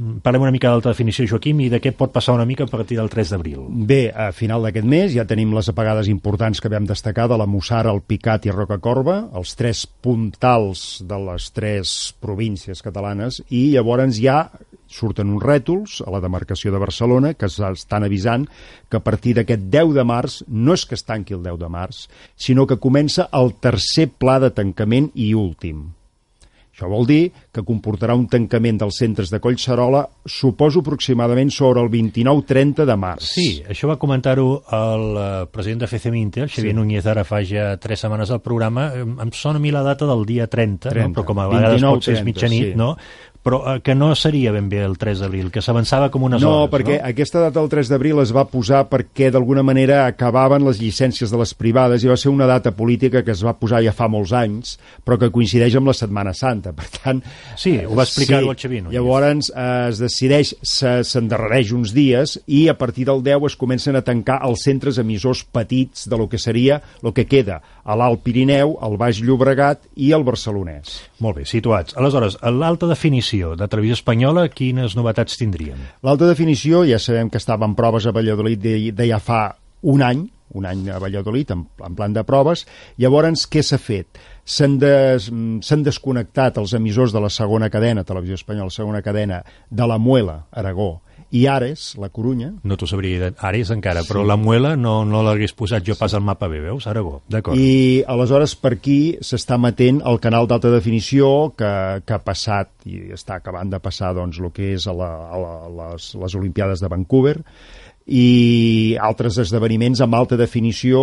Mm, parlem una mica d'alta definició, Joaquim, i de què pot passar una mica a partir del 3 d'abril. Bé, a final d'aquest mes ja tenim les apagades importants que vam destacar de la Mussara, el Picat i Rocacorba, els tres puntals de les tres províncies catalanes, i llavors ja surten uns rètols a la demarcació de Barcelona que estan avisant que a partir d'aquest 10 de març no és que es tanqui el 10 de març, sinó que comença el tercer pla de tancament i últim això vol dir que comportarà un tancament dels centres de Collserola, suposo aproximadament sobre el 29-30 de març. Sí, això va comentar-ho el uh, president de FCMINTE, el Xavier sí. Núñez, ara fa ja tres setmanes al programa. Em sona a mi la data del dia 30, 30 no? però com a vegades 29, pot ser 30, mitjanit, sí. no? Però eh, que no seria ben bé el 3 d'abril, que s'avançava com unes no, hores. Perquè no, perquè aquesta data del 3 d'abril es va posar perquè d'alguna manera acabaven les llicències de les privades i va ser una data política que es va posar ja fa molts anys, però que coincideix amb la Setmana Santa. Per tant... Sí, ho va explicar sí, el Xavino. Llavors eh, es decideix, s'endarrereix uns dies i a partir del 10 es comencen a tancar els centres emissors petits de lo que seria el que queda a l'Alt Pirineu, al Baix Llobregat i al Barcelonès. Molt bé, situats. Aleshores, l'alta definició de Televisió Espanyola, quines novetats tindríem? L'alta definició, ja sabem que estava en proves a Valladolid de, de ja fa un any, un any a Valladolid, en, en plan de proves. Llavors, què s'ha fet? S'han des, desconnectat els emissors de la segona cadena, Televisió Espanyola, segona cadena, de la Muela, Aragó, i Ares, la Corunya... No t'ho sabria, Ares encara, sí. però la Muela no, no l'hagués posat jo pas al mapa bé, veus, Aragó, d'acord. I aleshores per aquí s'està matent el canal d'alta definició que, que ha passat i està acabant de passar doncs, el que és a, la, a la, les, les Olimpiades de Vancouver, i altres esdeveniments amb alta definició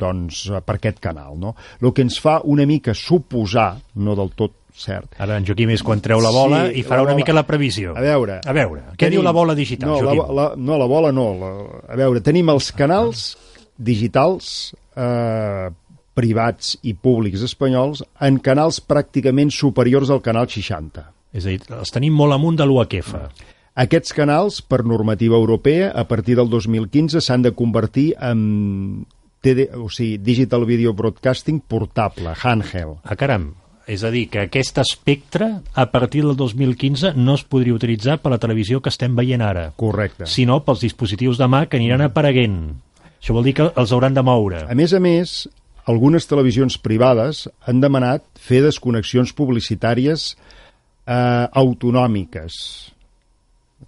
doncs, per aquest canal. No? El que ens fa una mica suposar, no del tot cert. Ara en Joaquim és quan treu la bola sí, i farà bola... una mica la previsió. A veure... A veure, què tenim... diu la bola digital, no, Joaquim? La, la, no, la bola no. La, a veure, tenim els canals digitals eh, privats i públics espanyols en canals pràcticament superiors al canal 60. És a dir, els tenim molt amunt de l'UHF. Aquests canals, per normativa europea, a partir del 2015 s'han de convertir en TD, o sigui, Digital Video Broadcasting portable, handheld. Ah, caram, és a dir, que aquest espectre, a partir del 2015, no es podria utilitzar per la televisió que estem veient ara. Correcte. Sinó pels dispositius de mà que aniran apareguent. Això vol dir que els hauran de moure. A més a més, algunes televisions privades han demanat fer desconnexions publicitàries eh, autonòmiques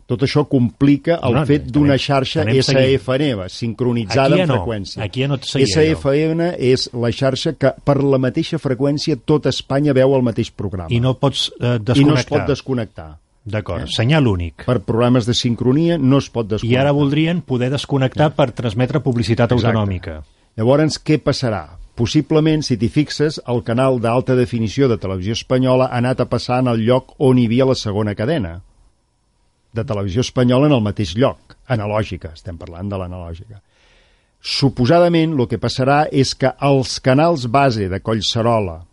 tot això complica el no, fet d'una xarxa SFN, sincronitzada ja en freqüència. Aquí ja no SFN és la xarxa que per la mateixa freqüència tot Espanya veu el mateix programa. I no pots eh, desconnectar. I no es pot desconnectar. D'acord, eh? senyal únic. Per programes de sincronia no es pot desconnectar. I ara voldrien poder desconnectar eh? per transmetre publicitat Exacte. autonòmica. Llavors, què passarà? Possiblement, si t'hi fixes, el canal d'alta definició de televisió espanyola ha anat a passar en el lloc on hi havia la segona cadena de televisió espanyola en el mateix lloc. analògica, estem parlant de l'analògica. Suposadament, el que passarà és que els canals base de Collserola,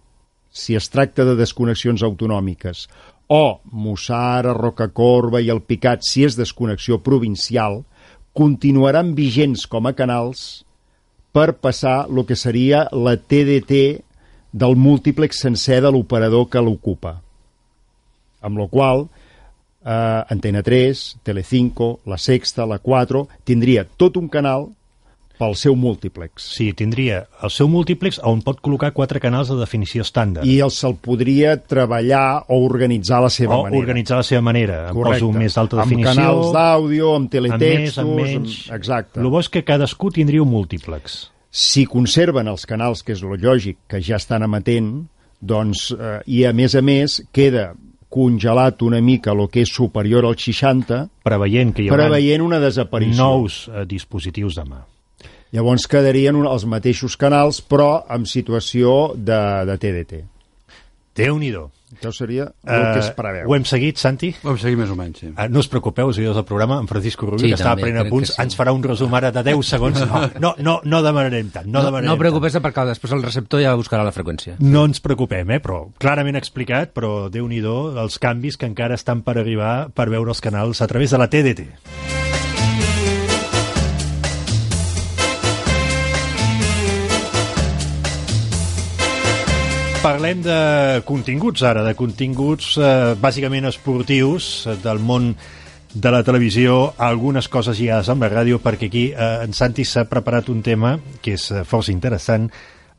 si es tracta de desconnexions autonòmiques, o Mussara, Rocacorba i el Picat, si és desconnexió provincial, continuaran vigents com a canals per passar el que seria la TDT del múltiplex sencer de l'operador que l'ocupa. Amb la qual eh, Antena 3, Telecinco, La Sexta, La 4, tindria tot un canal pel seu múltiplex. Sí, tindria el seu múltiplex on pot col·locar quatre canals de definició estàndard. I el se'l podria treballar o organitzar a la seva o manera. organitzar la seva manera. Em Correcte. poso més d'alta definició. Amb canals d'àudio, amb teletextos... Amb més, amb menys. Amb... Exacte. El bo és que cadascú tindria un múltiplex. Si conserven els canals, que és lo lògic, que ja estan emetent, doncs, eh, i a més a més queda congelat una mica el que és superior al 60, preveient que hi haurà preveient una desaparició. nous eh, dispositius de mà. Llavors quedarien un, els mateixos canals, però amb situació de, de TDT. Déu-n'hi-do. Això seria el que es preveu. Ho hem seguit, Santi? Ho hem seguit més o menys, sí. Uh, no us preocupeu, els seguidors del programa, en Francisco Rubio, Sí, que estava prenent apunts, que sí. ens farà un resum ara de 10 [LAUGHS] segons. No, no, no, no demanarem tant. No, No, demanarem no preocupes perquè després el receptor ja buscarà la freqüència. No ens preocupem, eh, però clarament explicat, però déu nhi els canvis que encara estan per arribar per veure els canals a través de la TDT. Parlem de continguts ara, de continguts eh, bàsicament esportius del món de la televisió, algunes coses lligades amb la ràdio, perquè aquí eh, en Santi s'ha preparat un tema que és eh, força interessant.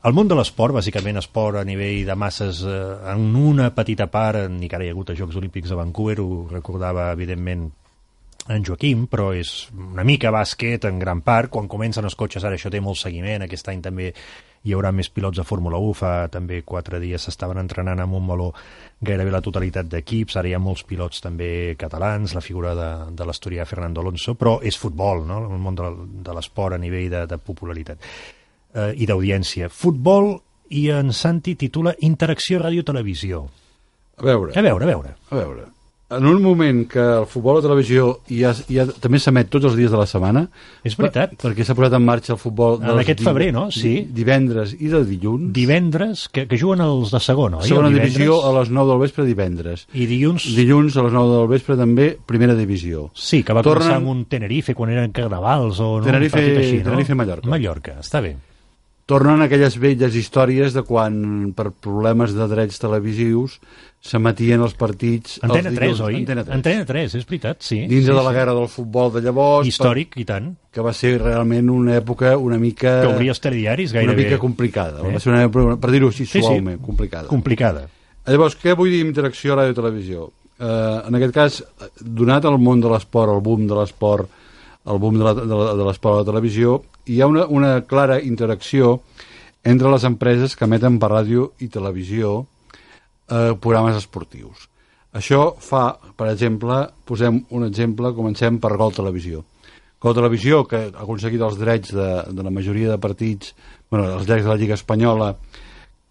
El món de l'esport, bàsicament esport a nivell de masses, eh, en una petita part, ni que ara hi ha hagut els Jocs Olímpics de Vancouver, ho recordava evidentment en Joaquim, però és una mica bàsquet en gran part. Quan comencen els cotxes, ara això té molt seguiment. Aquest any també hi haurà més pilots de Fórmula 1. Fa també quatre dies s'estaven entrenant amb un meló gairebé la totalitat d'equips. Ara hi ha molts pilots també catalans, la figura de, de l'asturià Fernando Alonso, però és futbol, no? el món de, de l'esport a nivell de, de popularitat eh, i d'audiència. Futbol i en Santi titula Interacció Ràdio-Televisió. A veure, A veure, a veure. a veure. En un moment que el futbol a la televisió ja, ja també s'emet tots els dies de la setmana... És veritat. Per, perquè s'ha posat en marxa el futbol... En aquest febrer, no? Sí. Divendres i de dilluns. Divendres, que, que juguen els de segona, oi? Segona divendres? divisió a les 9 del vespre divendres. I dilluns... Dilluns a les 9 del vespre també primera divisió. Sí, que va Tornen- començar amb un Tenerife quan eren carnavals o no? Tenerife- un partit així, no? Tenerife-Mallorca. Mallorca, està bé. Tornen aquelles velles històries de quan, per problemes de drets televisius, s'emetien els partits... Antena els 3, dilluns. oi? Antena 3. Antena 3, és veritat, sí. Dins sí, de la sí. guerra del futbol de llavors... Històric, i tant. Per, que va ser realment una època una mica... Que obria els telediaris Una gairebé. mica complicada. Eh? Va ser una època, per dir-ho així Sí, sí. suaument, complicada. Complicada. Llavors, què vull dir interacció a ràdio-televisió? Eh, en aquest cas, donat el món de l'esport, el boom de l'esport, el boom de l'esport a la televisió, hi ha una, una clara interacció entre les empreses que emeten per ràdio i televisió eh, programes esportius. Això fa, per exemple, posem un exemple, comencem per Gol Televisió. Gol Televisió, que ha aconseguit els drets de, de la majoria de partits, bueno, els drets de la Lliga Espanyola,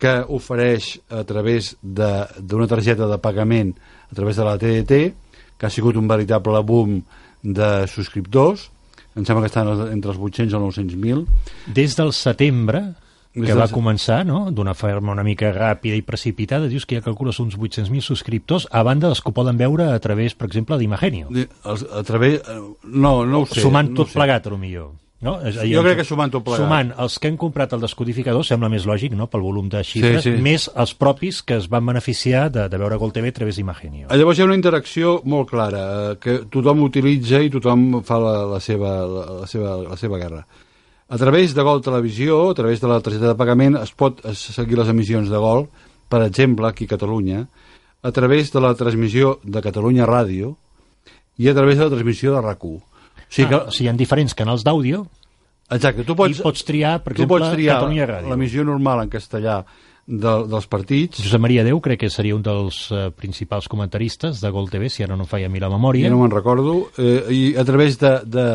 que ofereix a través d'una targeta de pagament a través de la TDT, que ha sigut un veritable boom de subscriptors, em sembla que estan entre els 800 o 900.000. Des del setembre, que va començar, no?, d'una forma una mica ràpida i precipitada, dius que ja calcules uns 800.000 subscriptors, a banda dels que ho poden veure a través, per exemple, d'Imagenio. A través... eh, No, no ho sé. Sumant no tot sé. plegat, potser. No? És- Jo crec que sumant tot plegat. Sumant els que han comprat el descodificador, sembla més lògic, no?, pel volum de xifres, Sí, sí. més els propis que es van beneficiar de, de veure Gol TV a través d'Imagenio. Eh, Llavors hi ha una interacció molt clara, eh, que tothom utilitza i tothom fa la, la, seva, la, la, seva, la seva guerra. A través de Gol Televisió, a través de la targeta de pagament, es pot seguir les emissions de Gol, per exemple, aquí a Catalunya, a través de la transmissió de Catalunya Ràdio i a través de la transmissió de RAC1. O sigui que, ah, o sigui, hi ha diferents canals d'àudio exacte, tu pots, i pots triar, per tu exemple, pots triar Catalunya Ràdio. l'emissió normal en castellà de, dels partits, Josep Maria Déu crec que seria un dels eh, principals comentaristes de Gol TV, si ara no falla a mi la memòria, ja no me'n recordo, eh, i a través de, de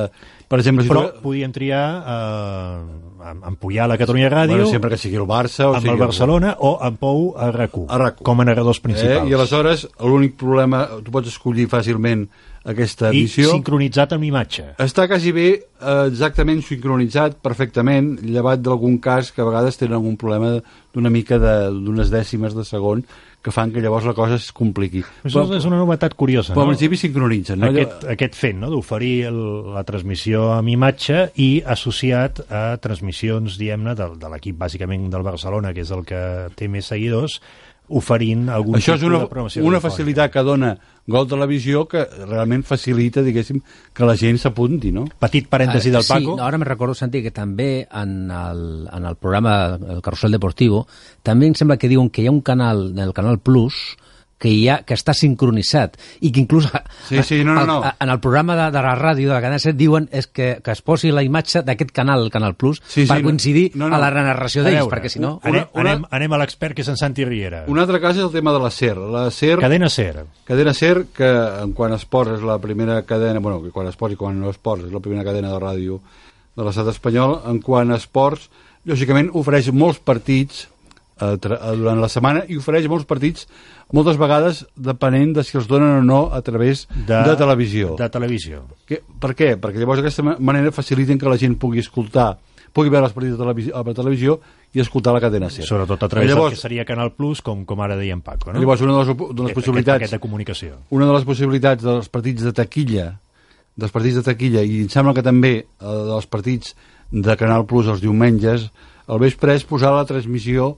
per exemple... si però tu- podien triar eh, amb, amb Puyà a la Catalunya Ràdio, Bueno, sempre que sigui el Barça o amb sigui el Barcelona o amb Pou a RAC1, A RAC1. com a narradors principals. Eh? I aleshores l'únic problema, tu pots escollir fàcilment aquesta I emissió. sincronitzat amb imatge. Està quasi bé eh, exactament sincronitzat, perfectament, llevat d'algun cas que a vegades tenen algun problema d'una mica de- d'unes dècimes de segon que fan que llavors la cosa es compliqui. Això és una novetat curiosa, però no? al principi sincronitzen. No? Aquest, aquest fet no? d'oferir la transmissió amb imatge i associat a transmissions, diguem-ne, de, de l'equip bàsicament del Barcelona, que és el que té més seguidors, oferint algun Això és tipus una, una facilitat que dona Gol Televisió que realment facilita, diguéssim, que la gent s'apunti, no? Petit parèntesi del Paco. Sí, no, ara me recordo, Santi, que també en el, en el programa El Carrusel Deportivo també em sembla que diuen que hi ha un canal, el Canal Plus, que, hi ha, que està sincronitzat i que inclús a, Sí, sí, no, no, no. a, en el programa de, de la ràdio de la cadena 7 diuen és que, que es posi la imatge d'aquest canal, el Canal Plus, Sí, sí, per no. coincidir No, no. a la narració A d'ells, perquè si no... Anem, Una- anem, anem a l'expert, que és en Santi Riera. Un altre cas és el tema de la SER. La SER Cadena Ser. Cadena SER, que en quan esports és la primera cadena, bueno, que quan esports i quan no esports és la primera cadena de ràdio de l'estat espanyol, en quan esports, lògicament ofereix molts partits eh, durant la setmana i ofereix molts partits moltes vegades depenent de si els donen o no a través de, de televisió. De televisió. Que, per què? Perquè llavors d'aquesta ma- manera faciliten que la gent pugui escoltar, pugui veure els partits de televisió, a la televisió i escoltar la cadena SER. Sobretot a través llavors, del que seria Canal Plus, com, com ara deia en Paco. No? Llavors, una de les, de les Aquest- possibilitats... Aquest, de comunicació. una de les possibilitats dels partits de taquilla dels partits de taquilla i em sembla que també eh, dels partits de Canal Plus els diumenges al vespre és posar la transmissió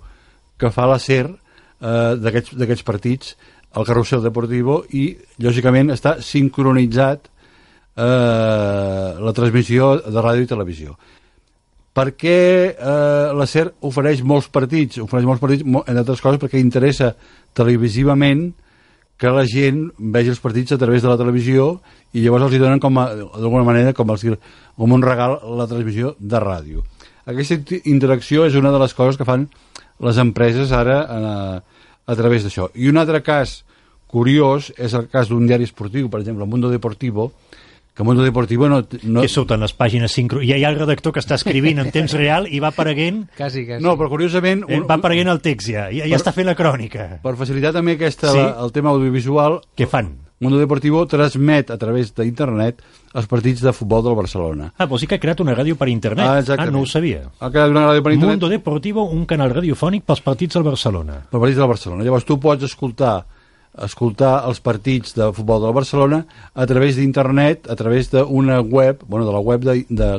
que fa la SER eh, d'aquests partits al carrusel deportivo i lògicament està sincronitzat eh, la transmissió de ràdio i televisió perquè eh, la SER ofereix molts partits, ofereix molts partits, entre altres coses perquè interessa televisivament que la gent vegi els partits a través de la televisió i llavors els hi donen d'alguna manera com, els, com un regal la transmissió de ràdio. Aquesta interacció és una de les coses que fan les empreses ara a, a través d'això. I un altre cas curiós és el cas d'un diari esportiu, per exemple, Mundo Deportivo, que Mundo Deportivo no... no Que surten les pàgines sincro... Ja hi ha el redactor que està escrivint en temps real i va apareguent... Quasi, quasi. no, però curiosament... eh, Va apareguent el text ja, ja, ja Per- està fent la crònica. Per facilitar també aquesta, Sí. la, el tema audiovisual, Què fan? Mundo Deportivo transmet a través d'internet els partits de futbol del Barcelona. Ah, vols dir que ha creat una ràdio per internet? Ah, ah no ho sabia. Ha creat una ràdio per internet Mundo Deportivo, un canal radiofònic pels partits del Barcelona. per partits del Barcelona. Llavors tu pots escoltar escoltar els partits de futbol del Barcelona a través d'internet, a través d'una web, bueno, de la web de, de,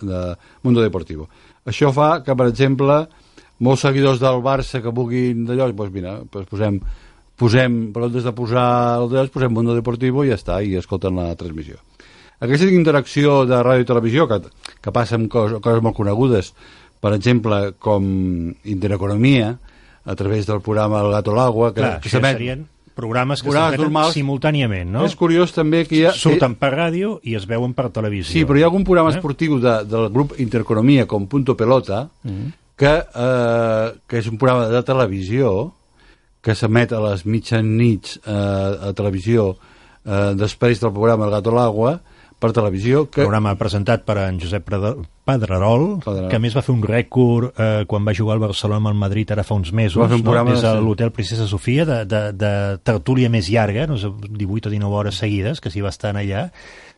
de Mundo Deportivo. Això fa que, per exemple, molts seguidors del Barça que vulguin d'allò, doncs mira, doncs posem, posem, però comptes de posar el d'allò, posem Mundo Deportivo i ja està, i escolten la transmissió. Aquesta interacció de ràdio i televisió, que, que passa amb coses, coses molt conegudes, per exemple, com Intereconomia, a través del programa El Gato al Agua, que, Clar, que s'emet- serien programes que s'emeten simultàniament, no? És curiós també que hi ha... Surten per ràdio i es veuen per televisió. Sí, però hi ha algun programa Eh? esportiu de, del grup Intereconomia com Punto Pelota Mhm. que, eh, que és un programa de televisió que s'emet a les mitjanits eh, a televisió eh, després del programa El Gato al Agua per televisió que programa presentat per en Josep Pedrerol, Pedrerol. que més va fer un rècord eh, quan va jugar al Barcelona amb el Madrid ara fa uns mesos, un no? des de- de l'hotel Princesa Sofia, de, de, de tertúlia més llarga, no sé, 18 o 19 hores seguides, que s'hi va estar allà.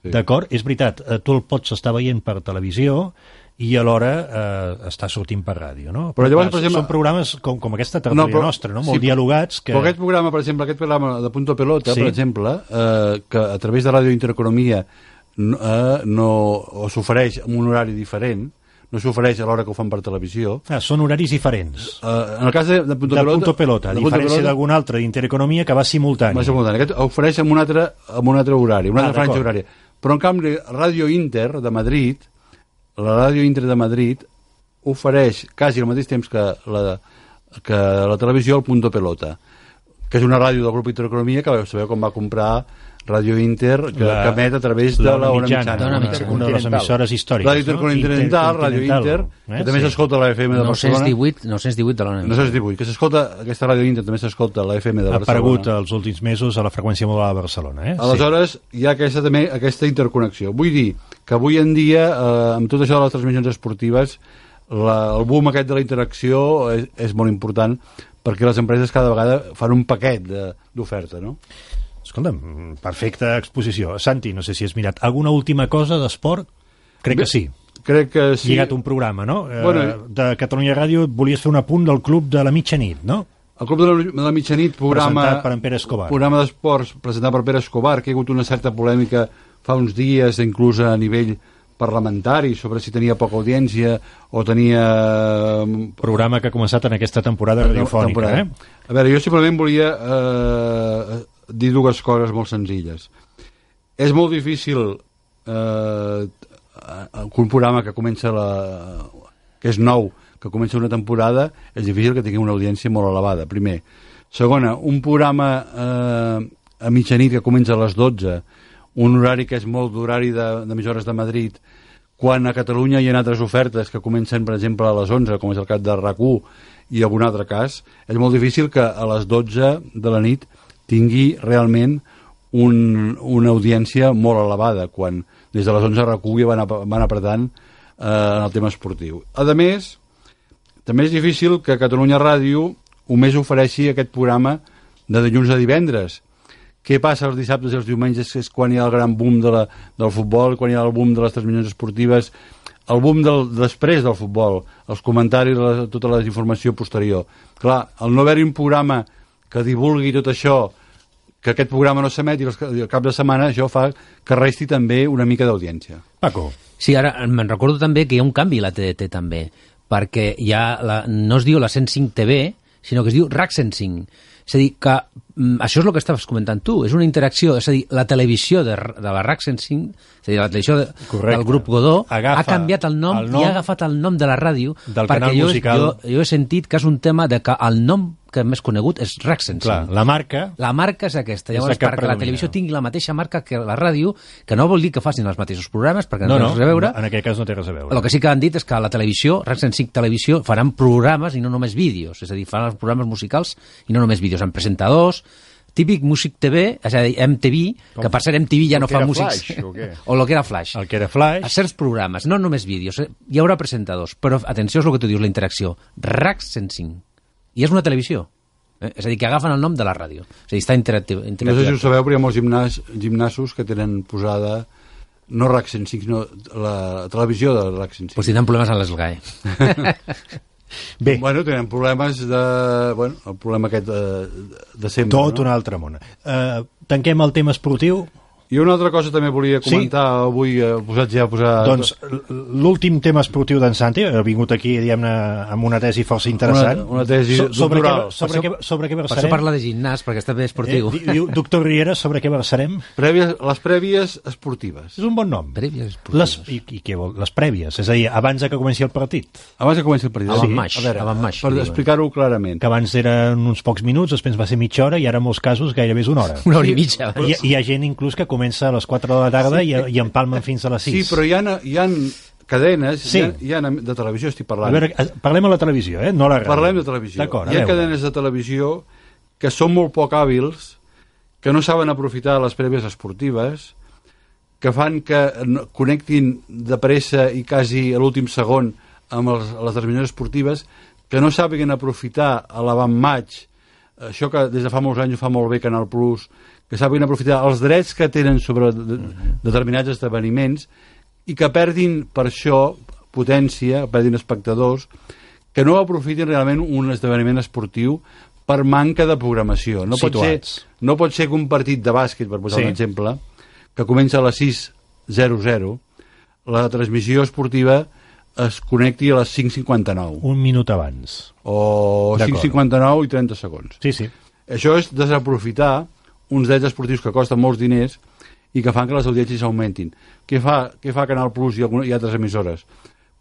Sí. D'acord? És veritat, eh, tu el pots estar veient per televisió i alhora eh, està sortint per ràdio, no? Però llavors, clar, per exemple- Són programes com, com aquesta tertúlia però- nostra, no? Molt sí, dialogats, que... Però aquest programa, per exemple, aquest programa de Punto Pelota, Sí. per exemple, eh, que a través de Ràdio Intereconomia no, eh, no s'ofereix en un horari diferent, no s'ofereix a l'hora que ho fan per televisió. Ah, són horaris diferents. Eh, en el cas de, de Punto de Pelota... Punto Pelota, a diferència d'algun altre d'Intereconomia que va simultani. Va simultani. Aquest ofereix amb un altre, amb un altre horari, una Ah, altra franja horària. Però, en canvi, Ràdio Inter de Madrid, la Ràdio Inter de Madrid ofereix quasi al mateix temps que la, que la televisió el Punto Pelota, que és una ràdio del grup Intereconomia que sabeu com va comprar Ràdio Inter, que, La- que emet a través de la Ona mitjana, Mitjana. Una, mitjana. una de les emissores històriques. Ràdio Intercontinental, Ràdio Inter, eh? que també Sí. s'escolta a la FM de Barcelona. 918, 918 de l'Ona. No s'ha dit que s'escolta, aquesta Ràdio Inter també s'escolta a la FM de Ha Barcelona. aparegut els últims mesos a la freqüència modulada de Barcelona. Eh? Aleshores, hi ha aquesta, també aquesta interconnexió. Vull dir que avui en dia, eh, amb tot això de les transmissions esportives, la, el boom aquest de la interacció és, és molt important perquè les empreses cada vegada fan un paquet de- d'oferta, no? Escolta'm, perfecta exposició. Santi, no sé si has mirat alguna última cosa d'esport? Crec Bé, que sí. Crec que sí. Lligat un programa, no? Bueno, eh, de Catalunya Ràdio volies fer un apunt del club de la mitjanit, no? El Club de la, de la Mitjanit, programa... Presentat per en Pere Escobar. Programa d'esports presentat per Pere Escobar, que hi ha hagut una certa polèmica fa uns dies, inclús a nivell parlamentari, sobre si tenia poca audiència o tenia... Programa que ha començat en aquesta temporada radiofònica, temporada. eh? A veure, jo simplement volia eh, dir dues coses molt senzilles. És molt difícil eh, un programa que comença la, que és nou, que comença una temporada, és difícil que tingui una audiència molt elevada, primer. Segona, un programa eh, a mitjanit que comença a les 12, un horari que és molt d'horari d'emissores de, de Madrid, quan a Catalunya hi ha altres ofertes que comencen, per exemple, a les 11, com és el cas de rac i algun altre cas, és molt difícil que a les 12 de la nit tingui realment un, una audiència molt elevada, quan des de les 11 rac ja van, van apretant eh, en el tema esportiu. A més, també és difícil que Catalunya Ràdio només ofereixi aquest programa de dilluns a divendres, què passa els dissabtes i els diumenges és quan hi ha el gran boom de la, del futbol, quan hi ha el boom de les transmissions esportives, el boom del, després del futbol, els comentaris, la, tota la informació posterior. Clar, el no haver-hi un programa que divulgui tot això, que aquest programa no s'emet i el cap de setmana això fa que resti també una mica d'audiència. Paco. Sí, ara me'n recordo també que hi ha un canvi a la TDT també, perquè ha la, no es diu la 105 TV, sinó que es diu RAC 105. És a dir, que això és el que estaves comentant tu, és una interacció, és a dir, la televisió de, de la RAC 105, és a dir, la televisió de, Correcte. del grup Godó, Agafa ha canviat el nom, el nom i ha agafat el nom de la ràdio, del perquè canal jo, musical. jo, jo he sentit que és un tema de que el nom que més conegut és 105. Clar, la marca... La marca és aquesta. És Llavors, la que perquè la predomina. televisió tingui la mateixa marca que la ràdio, que no vol dir que facin els mateixos programes, perquè No, no, té no, res a veure, en aquest cas no té res a veure. el que sí que han dit és que la televisió, RAC 105 Televisió, faran programes i no només vídeos, és a dir, faran els programes musicals i no només vídeos, amb presentadors, típic Music TV, és a dir, MTV, Com- que per cert MTV ja no fa músics, Flash, o què? [LAUGHS] o el que era Flash. El que era Flash. A certs programes, no només vídeos, eh? hi haurà presentadors, però atenció és el que tu dius, la interacció. RAC 105. I és una televisió. Eh? És a dir, que agafen el nom de la ràdio. És a dir, està interactiu. No sé si interactiu. ho sabeu, però hi ha molts gimnàs, gimnasos que tenen posada no RAC 105, sinó la televisió de RAC 105. Pues tindran problemes amb les GAE. [LAUGHS] Bé. Bueno, tenen problemes de... Bueno, el problema aquest de, de sempre, Tot no? un altre món. Uh, tanquem el tema esportiu. I una altra cosa també volia Sí? comentar avui, eh, posat ja a posar... Doncs l'últim tema esportiu d'en Santi ha vingut aquí, diguem-ne, amb una tesi força interessant. Una- una tesi sobre què, doctoral. sobre, Per què, sobre què Per això versarem? parla de gimnàs, perquè està bé esportiu. Eh, di- diu, doctor Riera, sobre què versarem? Prèvies, les prèvies esportives. És un bon nom. Prèvies Les, i, i què vol? Les prèvies, és a dir, abans de que comenci el partit. Abans que comenci el partit. Avant Sí. match, A veure, avant match, per explicar-ho clarament. Que abans eren uns pocs minuts, després va ser mitja hora i ara en molts casos gairebé és una hora. Una hora i mitja. Hi, hi ha gent inclús que comença a les 4 de la tarda i, i empalmen fins a les 6. Sí, però hi ha, hi ha cadenes, Sí. hi, ha, hi ha de televisió, estic A parlant. veure, eh, parlem a la televisió, eh? no a la ràdio. Parlem de televisió. A Hi ha cadenes de televisió que són molt poc hàbils, que no saben aprofitar les prèvies esportives, que fan que connectin de pressa i quasi a l'últim segon amb els, les transmissions esportives, que no sàpiguen aprofitar a l'avantmatch, això que des de fa molts anys fa molt bé Canal Plus, que sàpiguen aprofitar els drets que tenen sobre de, determinats esdeveniments i que perdin per això potència, perdin espectadors, que no aprofitin realment un esdeveniment esportiu per manca de programació. No pot, ser, no pot ser que un partit de bàsquet, per posar Sí. un exemple, que comença a les 6.00, la transmissió esportiva es connecti a les 5.59 Un minut abans. o D'acord. 5.59 i 30 segons. Sí, sí. Això és desaprofitar uns drets esportius que costen molts diners i que fan que les audiències augmentin. Què fa, què fa Canal Plus i, alguna, i altres emissores?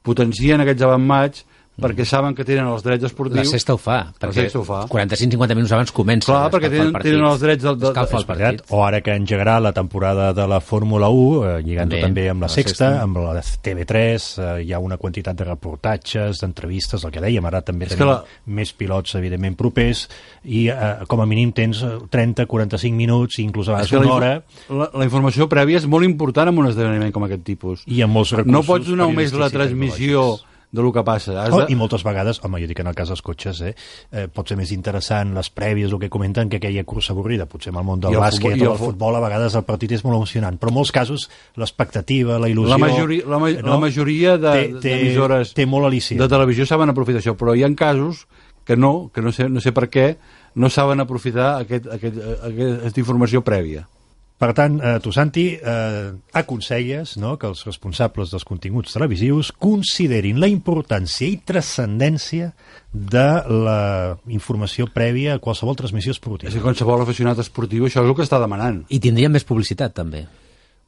Potencien aquests avantmatch perquè saben que tenen els drets esportius. La sexta ho fa, La perquè sexta ho fa. 45-50 minuts abans comença. Clar, a perquè escalfar tenen, el partit. tenen els drets del, del, el del, partit. O ara que engegarà la temporada de la Fórmula 1, eh, lligant-ho També, també amb la la Sexta, Sexta. amb la TV3, eh, hi ha una quantitat de reportatges, d'entrevistes, el que dèiem, ara també És tenim la- més pilots, evidentment, propers, i eh, com a mínim tens eh, 30-45 minuts, inclús a vegades la, una info- hora, la, la informació prèvia és molt important en un esdeveniment com aquest tipus. i amb molts recursos No pots donar només la transmissió de lo que passa. Has Oh, de... I moltes vegades, home, jo dic en el cas dels cotxes, eh, eh, pot ser més interessant les prèvies, el que comenten, que aquella cursa avorrida. Potser amb el món del bàsquet o el del fu- futbol, a vegades el partit és molt emocionant. Però en molts casos, l'expectativa, la il·lusió... La majoria, la, ma la majoria Té- de- té- té molt al·licient. de televisió saben aprofitar això, però hi ha casos que no, que no sé, no sé per què, no saben aprofitar aquest, aquest, aquesta informació prèvia. Per tant, eh, tu, Santi, eh, aconselles no, que els responsables dels continguts televisius considerin la importància i transcendència de la informació prèvia a qualsevol transmissió esportiva. És que qualsevol aficionat esportiu això és el que està demanant. I tindria més publicitat, també.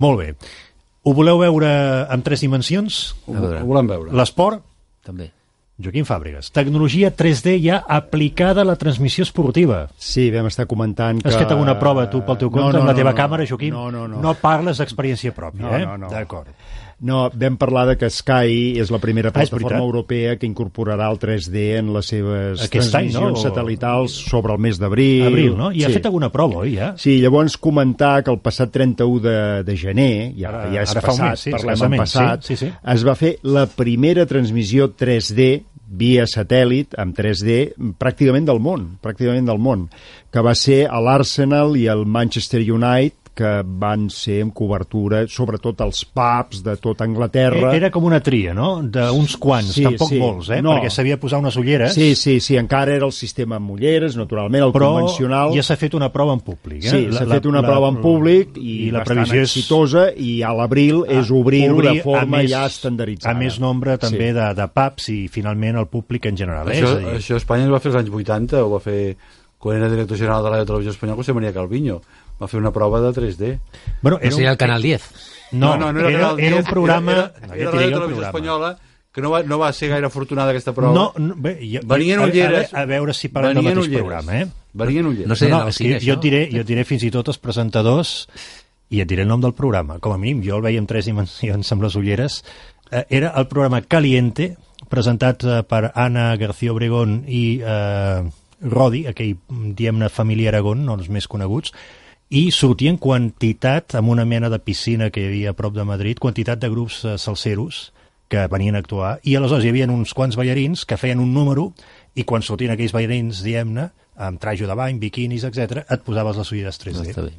Molt bé. Ho voleu veure en tres dimensions? Ho, ho volem veure. L'esport, També. Joaquim Fàbregas. Tecnologia 3D ja aplicada a la transmissió esportiva. Sí, vam estar comentant que... Has fet alguna prova tu pel teu No, compte no, amb la no, teva no, càmera, Joaquim? No, no, no. No parles d'experiència pròpia, No, eh? no, no. D'acord. No, vam parlar de que Sky és la primera Ah, plataforma europea que incorporarà el 3D en les seves Aquest any, no? transmissions satellitals sobre el mes d'abril. Abril, no? I ha Sí. fet alguna prova, oi, ja? Sí, llavors comentar que el passat 31 de, de gener, ja, Ara- ja és ara passat, mes, sí, parlem en passat, sí, sí, sí. es va fer la primera transmissió 3D via satèl·lit, amb 3D, pràcticament del món, pràcticament del món, que va ser a l'Arsenal i el Manchester United, que van ser amb cobertura, sobretot als pubs de tota Anglaterra. Era com una tria, no? D'uns quants, Sí, tampoc sí. molts, eh? No. Perquè s'havia posar unes ulleres, Sí, sí, sí, encara era el sistema amb ulleres, naturalment, el però convencional. ja s'ha fet una prova en públic. Eh? Sí, s'ha fet una la- prova en públic i, i la previsió és exitosa i a l'abril és obrir-ho obrir de forma més- ja estandarditzada. A més nombre també Sí. de, de pubs i finalment el públic en general. Eh? Això, És a dir, això a Espanya es va fer als anys 80, ho va fer quan era director general de la televisió espanyola, José María Calviño. Va fer una prova de 3D. Bueno, No seria el Canal 10. No, era, era, Canal era un 10, programa... Era, No, era, era ja la televisió espanyola que no va, no va ser gaire afortunada aquesta prova. No, no, bé, ja, Venien a- a- ulleres. A, veure si parlem del mateix ulleres. programa, eh? Venien ulleres. No sé, no, no, és sí, que jo diré, jo diré fins i tot els presentadors i et diré el nom del programa. Com a mínim, jo el veia en tres dimensions amb les ulleres. Eh, era el programa Caliente, presentat eh, per Anna García Obregón i eh, Rodi, aquell, diem-ne, família Aragón, no els més coneguts, i sortien quantitat, amb una mena de piscina que hi havia a prop de Madrid, quantitat de grups eh, salseros que venien a actuar, i aleshores hi havia uns quants ballarins que feien un número, i quan sortien aquells ballarins, diem-ne, amb trajo de bany, biquinis, etc, et posaves les ulleres 3D. Està bé.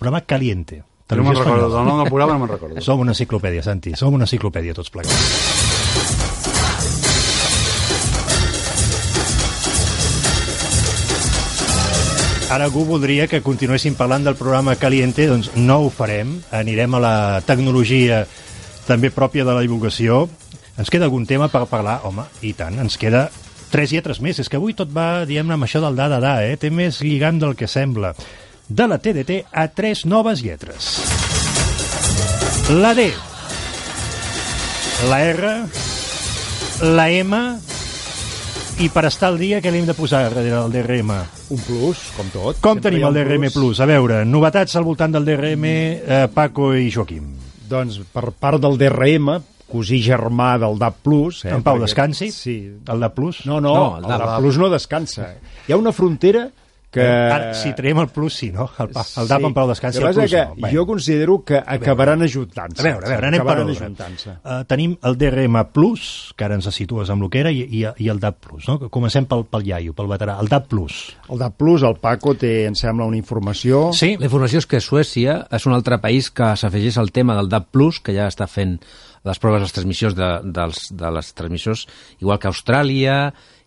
Programa Caliente. No me'n recordo, del nom del programa no me'n recordo. Som una enciclopèdia, Santi, som una enciclopèdia tots plegats. Ara algú voldria que continuéssim parlant del programa Caliente, doncs no ho farem. Anirem a la tecnologia també pròpia de la divulgació. Ens queda algun tema per parlar? Home, i tant, ens queda tres lletres més. És que avui tot va, diguem-ne, amb això del da, da, da, eh? Té més lligam del que sembla. De la TDT a tres noves lletres. La D, la R, la M i per estar al dia què li hem de posar darrere del DRM? Un plus, com tot. Com Sempre tenim el DRM Plus? A veure, novetats al voltant del DRM, eh, Paco i Joaquim. Doncs per part del DRM, cosí germà del DAP Plus... Eh, En Pau perquè- descansi? Sí. El de Plus? No, no, No, el, el DAP, DAP. Plus no descansa. Hi ha una frontera que... Ara, si traiem el Plus, sí, no? El, pa, el DAP en Pau descansi, El el que Plus passa no. que jo considero que acabaran ajuntant-se. A veure, a veure, anem per ordre. ajuntant-se. Uh, tenim el DRM Plus, que ara ens situes amb el que era, i, i, i el DAP Plus. No? Comencem pel, pel iaio, pel veterà. El DAP Plus. El DAP Plus, el Paco té, em sembla, una informació... Sí? La informació és que Suècia és un altre país que s'afegeix al tema del DAB+, que ja està fent les proves de les transmissions de, dels, de les transmissors, igual que Austràlia,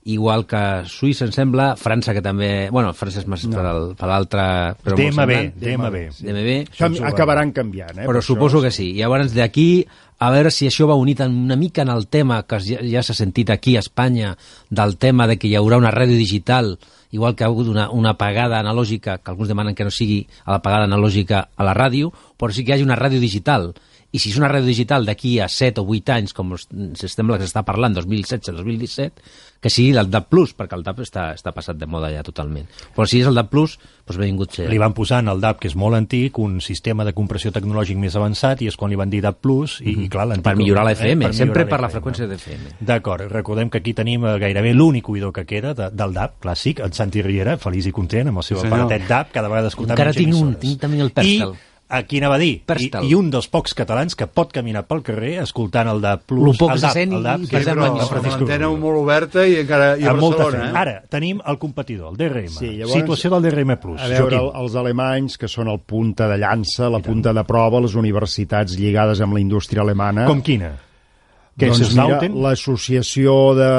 igual que Suïssa, em sembla, França, que també... Bueno, França és més no. per al- per l'altre... DMB. DMB. DMB. Canvi, acabaran canviant, eh? Però per suposo això. que sí. Llavors, d'aquí, a veure si això va unit una mica en el tema que ja, ja s'ha sentit aquí a Espanya, del tema de que hi haurà una ràdio digital, igual que ha hagut una, una apagada analògica, que alguns demanen que no sigui a l'apagada analògica a la ràdio, però sí que hi hagi una ràdio digital. I si és una ràdio digital d'aquí a 7 o 8 anys, com sembla que s'està parlant, 2016-2017, que sigui el DAP+, perquè el DAP està, està passat de moda ja totalment. Però si és el DAP+, doncs benvingut ser. Li van posar en el DAP, que és molt antic, un sistema de compressió tecnològic més avançat, i és quan li van dir DAP+, Plus, i, i clar, l'antic... per millorar la FM, per sempre millorar per la FM. freqüència de FM. D'acord, recordem que aquí tenim eh, gairebé l'únic oïdor que queda de, del DAP clàssic, en Santi Riera, feliç i content amb el seu Sí, senyor. aparatet DAP, cada vegada escoltant Encara tinc un, tinc també el I Perscal. Aquí anava a dir, i, i un dels pocs catalans que pot caminar pel carrer escoltant el de Plus, Lo poc el DAP, sent el DAP, i que és Francisco L'antena molt oberta i encara i a Barcelona. feina. Ara, tenim el competidor, el DRM. Sí, llavors, Situació del DRM+. Plus. A veure, Joaquim. el- els alemanys, que són el punta de llança, la punta de prova, les universitats lligades amb la indústria alemana... Com quina? Que doncs mira, l'associació de,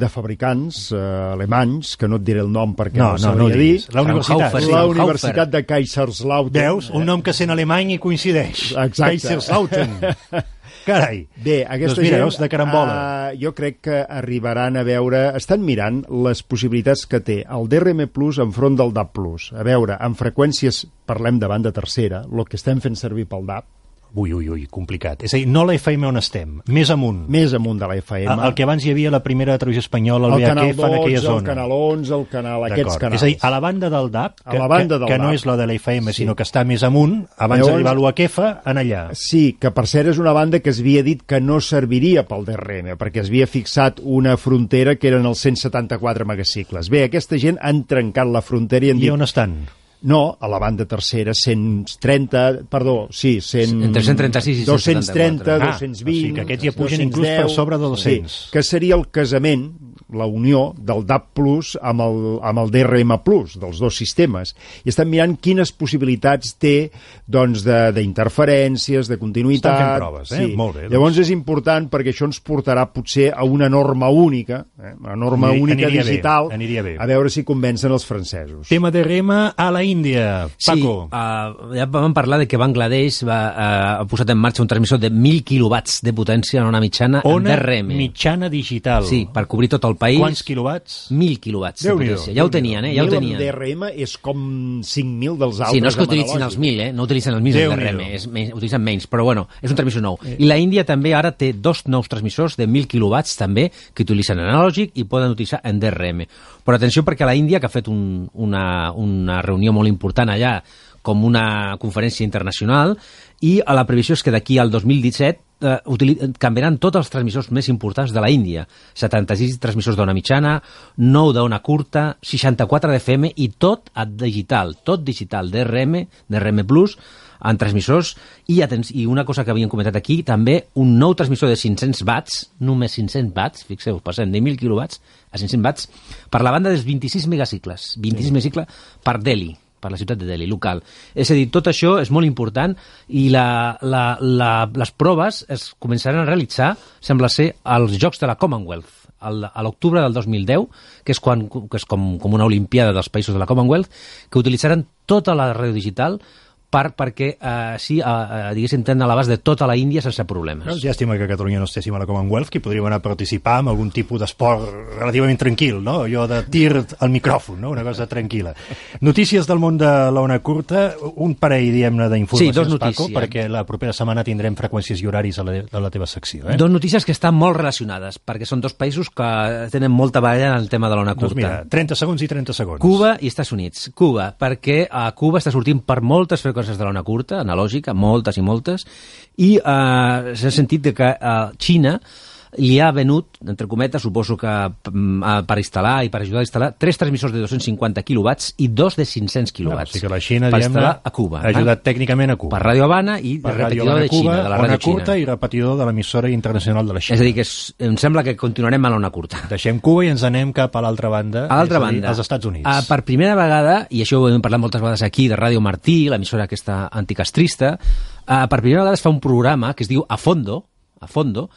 de fabricants eh, alemanys, que no et diré el nom perquè No, no, no, sabria no ho dir. La universitat. La. Universitat de Kaiserslautern. Veus? Un nom que sent alemany i coincideix. Exacte. Kaiserslautern. [LAUGHS] Carai. Bé, aquesta doncs mira, gent, de carambola. Uh, jo crec que arribaran a veure... Estan mirant les possibilitats que té el DRM Plus enfront del DAB Plus. A veure, en freqüències, parlem de banda tercera, el que estem fent servir pel DAB, Ui, ui, ui, complicat. És a dir, no la FM on estem, més amunt. més amunt de la FM. El, el que abans hi havia la primera televisió espanyola, el, el VHF, en aquella 12, zona. el canal 11, el canal... aquests canals. És a dir, a la banda del DAP, que, la banda que, del que no DAB. és la de la FM, Sí. sinó que està més amunt, abans Llavors- d'arribar a l'UHF, en allà. Sí, que per cert és una banda que es havia dit que no serviria pel DRM, perquè es havia fixat una frontera que eren els 174 megacicles. Bé, aquesta gent han trencat la frontera i han I dit... on estan? No, a la banda tercera, 130, perdó, sí, 100, Entre 136 i 230, 174. Ah, 220... o sigui que aquests ja pugen inclús per sobre de 200. Sí, que seria el casament, la unió del DAP Plus amb el, amb el DRM Plus, dels dos sistemes. I estan mirant quines possibilitats té doncs, de- d'interferències, de, de continuïtat... Estan fent proves, eh? Molt bé, doncs. Llavors és important perquè això ens portarà potser a una norma única, eh? una norma Ani- única aniria bé, digital, aniria bé. a veure si convencen els francesos. Tema DRM a la Índia. Paco. Sí, uh, ja vam parlar de que Bangladesh va, uh, ha posat en marxa un transmissor de 1.000 quilowatts de potència en una mitjana Ona en DRM. mitjana digital. Sí, per cobrir tot el país. Quants quilowatts? 1.000 quilowatts de potència. Ja ho tenien, eh? Ja ho tenien. DRM és com 5.000 dels altres Sí, no és que utilitzin els analògic. 1.000, eh? No utilitzen els 1.000 en Déu-n'hi-do. DRM, és menys, utilitzen menys, però bueno, és un transmissor nou. I la Índia també ara té dos nous transmissors de 1.000 quilowatts també, que utilitzen analògic i poden utilitzar en DRM. Però atenció perquè la Índia, que ha fet un, una, una reunió molt important allà, com una conferència internacional, i a la previsió és que d'aquí al 2017 eh, canviaran tots els transmissors més importants de la Índia. 76 transmissors d'ona mitjana, 9 d'ona curta, 64 d'FM i tot a digital, tot digital, DRM, DRM+, en transmissors. I, i una cosa que havíem comentat aquí, també un nou transmissor de 500 watts, només 500 watts, fixeu, passem de 1.000 quilowatts a 500 watts, per la banda dels 26 megacicles, 26 megacicles per Delhi, per la ciutat de Delhi, local. És a dir, tot això és molt important i la, la, la, les proves es començaran a realitzar, sembla ser, als Jocs de la Commonwealth, al- a l'octubre del 2010, que és, quan, que és com, com una olimpiada dels països de la Commonwealth, que utilitzaran tota la ràdio digital per, perquè eh, així, eh, eh, diguéssim, tenen a l'abast de tota la Índia sense problemes. No, llàstima que a Catalunya no estéssim a la Commonwealth, que podríem anar a participar en algun tipus d'esport relativament tranquil, no? Allò de tir al micròfon, no? Una cosa tranquil·la. Notícies del món de l'ona curta, un parell, diguem-ne, d'informacions, Sí, dos Paco, notícies. perquè la propera setmana tindrem freqüències i horaris a la, a la teva secció, eh? Dos notícies que estan molt relacionades, perquè són dos països que tenen molta baralla en el tema de l'ona curta. Doncs mira, 30 segons i 30 segons. Cuba i Estats Units. Cuba, perquè a Cuba està sortint per moltes freqüències de l'ona curta, analògica, moltes i moltes, i eh, s'ha sentit de que eh, Xina li ha venut, entre cometes, suposo que mm, eh, per instal·lar i per ajudar a instal·lar, tres transmissors de 250 quilowatts i dos de 500 No, quilowatts. o sigui que la Xina, per instal·lar a Cuba. ha ajudat tècnicament a Cuba. Per Ràdio Habana i Per repetidor de Xina, Cuba, de la ràdio curta xina. i repetidor de l'emissora internacional de la Xina. És a dir, que és, em sembla que continuarem a l'ona curta. Deixem Cuba i ens anem cap a l'altra banda, A l'altra a banda, als Estats Units. Uh, per primera vegada, i això ho hem parlat moltes vegades aquí, de Ràdio Martí, l'emissora aquesta anticastrista, uh, per primera vegada es fa un programa que es diu A Fondo, a Fondo,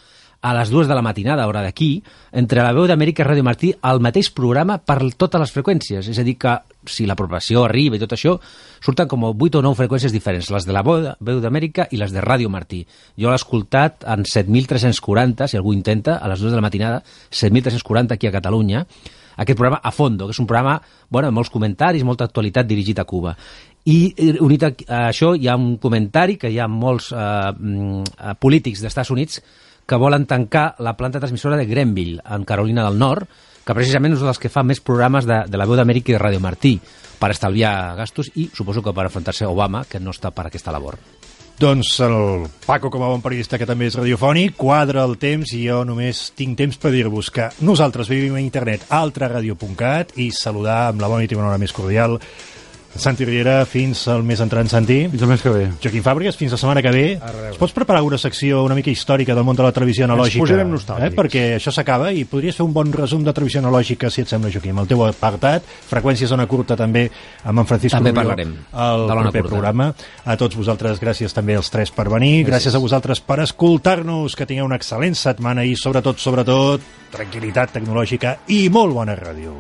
a les dues de la matinada, hora d'aquí, entre la veu d'Amèrica i Ràdio Martí, el mateix programa per totes les freqüències. És a dir, que si la propagació arriba i tot això, surten com 8 o 9 freqüències diferents, les de la veu d'Amèrica i les de Ràdio Martí. Jo l'he escoltat en 7.340, si algú intenta, a les dues de la matinada, 7.340 aquí a Catalunya, aquest programa a fondo, que és un programa bueno, amb molts comentaris, molta actualitat dirigit a Cuba. I eh, unit a, això hi ha un comentari que hi ha molts eh, mm, eh, polítics dels Estats Units que volen tancar la planta transmissora de Grenville, en Carolina del Nord, que precisament és un dels que fa més programes de, de la veu d'Amèrica i de Ràdio Martí, per estalviar gastos i suposo que per enfrontar-se a Obama, que no està per aquesta labor. Doncs el Paco, com a bon periodista que també és radiofònic, quadra el temps i jo només tinc temps per dir-vos que nosaltres vivim a internet altraradio.cat i saludar amb la bona i bona hora més cordial Santi Riera, fins al mes entrant, Santi. Fins el mes que ve. Joaquim Fàbregas, fins la setmana que ve. Es pots preparar una secció una mica històrica del món de la televisió analògica? posarem nostàlgics. Eh? Perquè això s'acaba i podries fer un bon resum de televisió analògica, si et sembla, Joaquim. El teu apartat, freqüència zona curta també, amb en Francisco També Rubio, parlarem al de l'ona proper curta. programa. A tots vosaltres, gràcies també als tres per venir. Gràcies, gràcies a vosaltres per escoltar-nos. Que tingueu una excel·lent setmana i, sobretot, sobretot, tranquil·litat tecnològica i molt bona ràdio.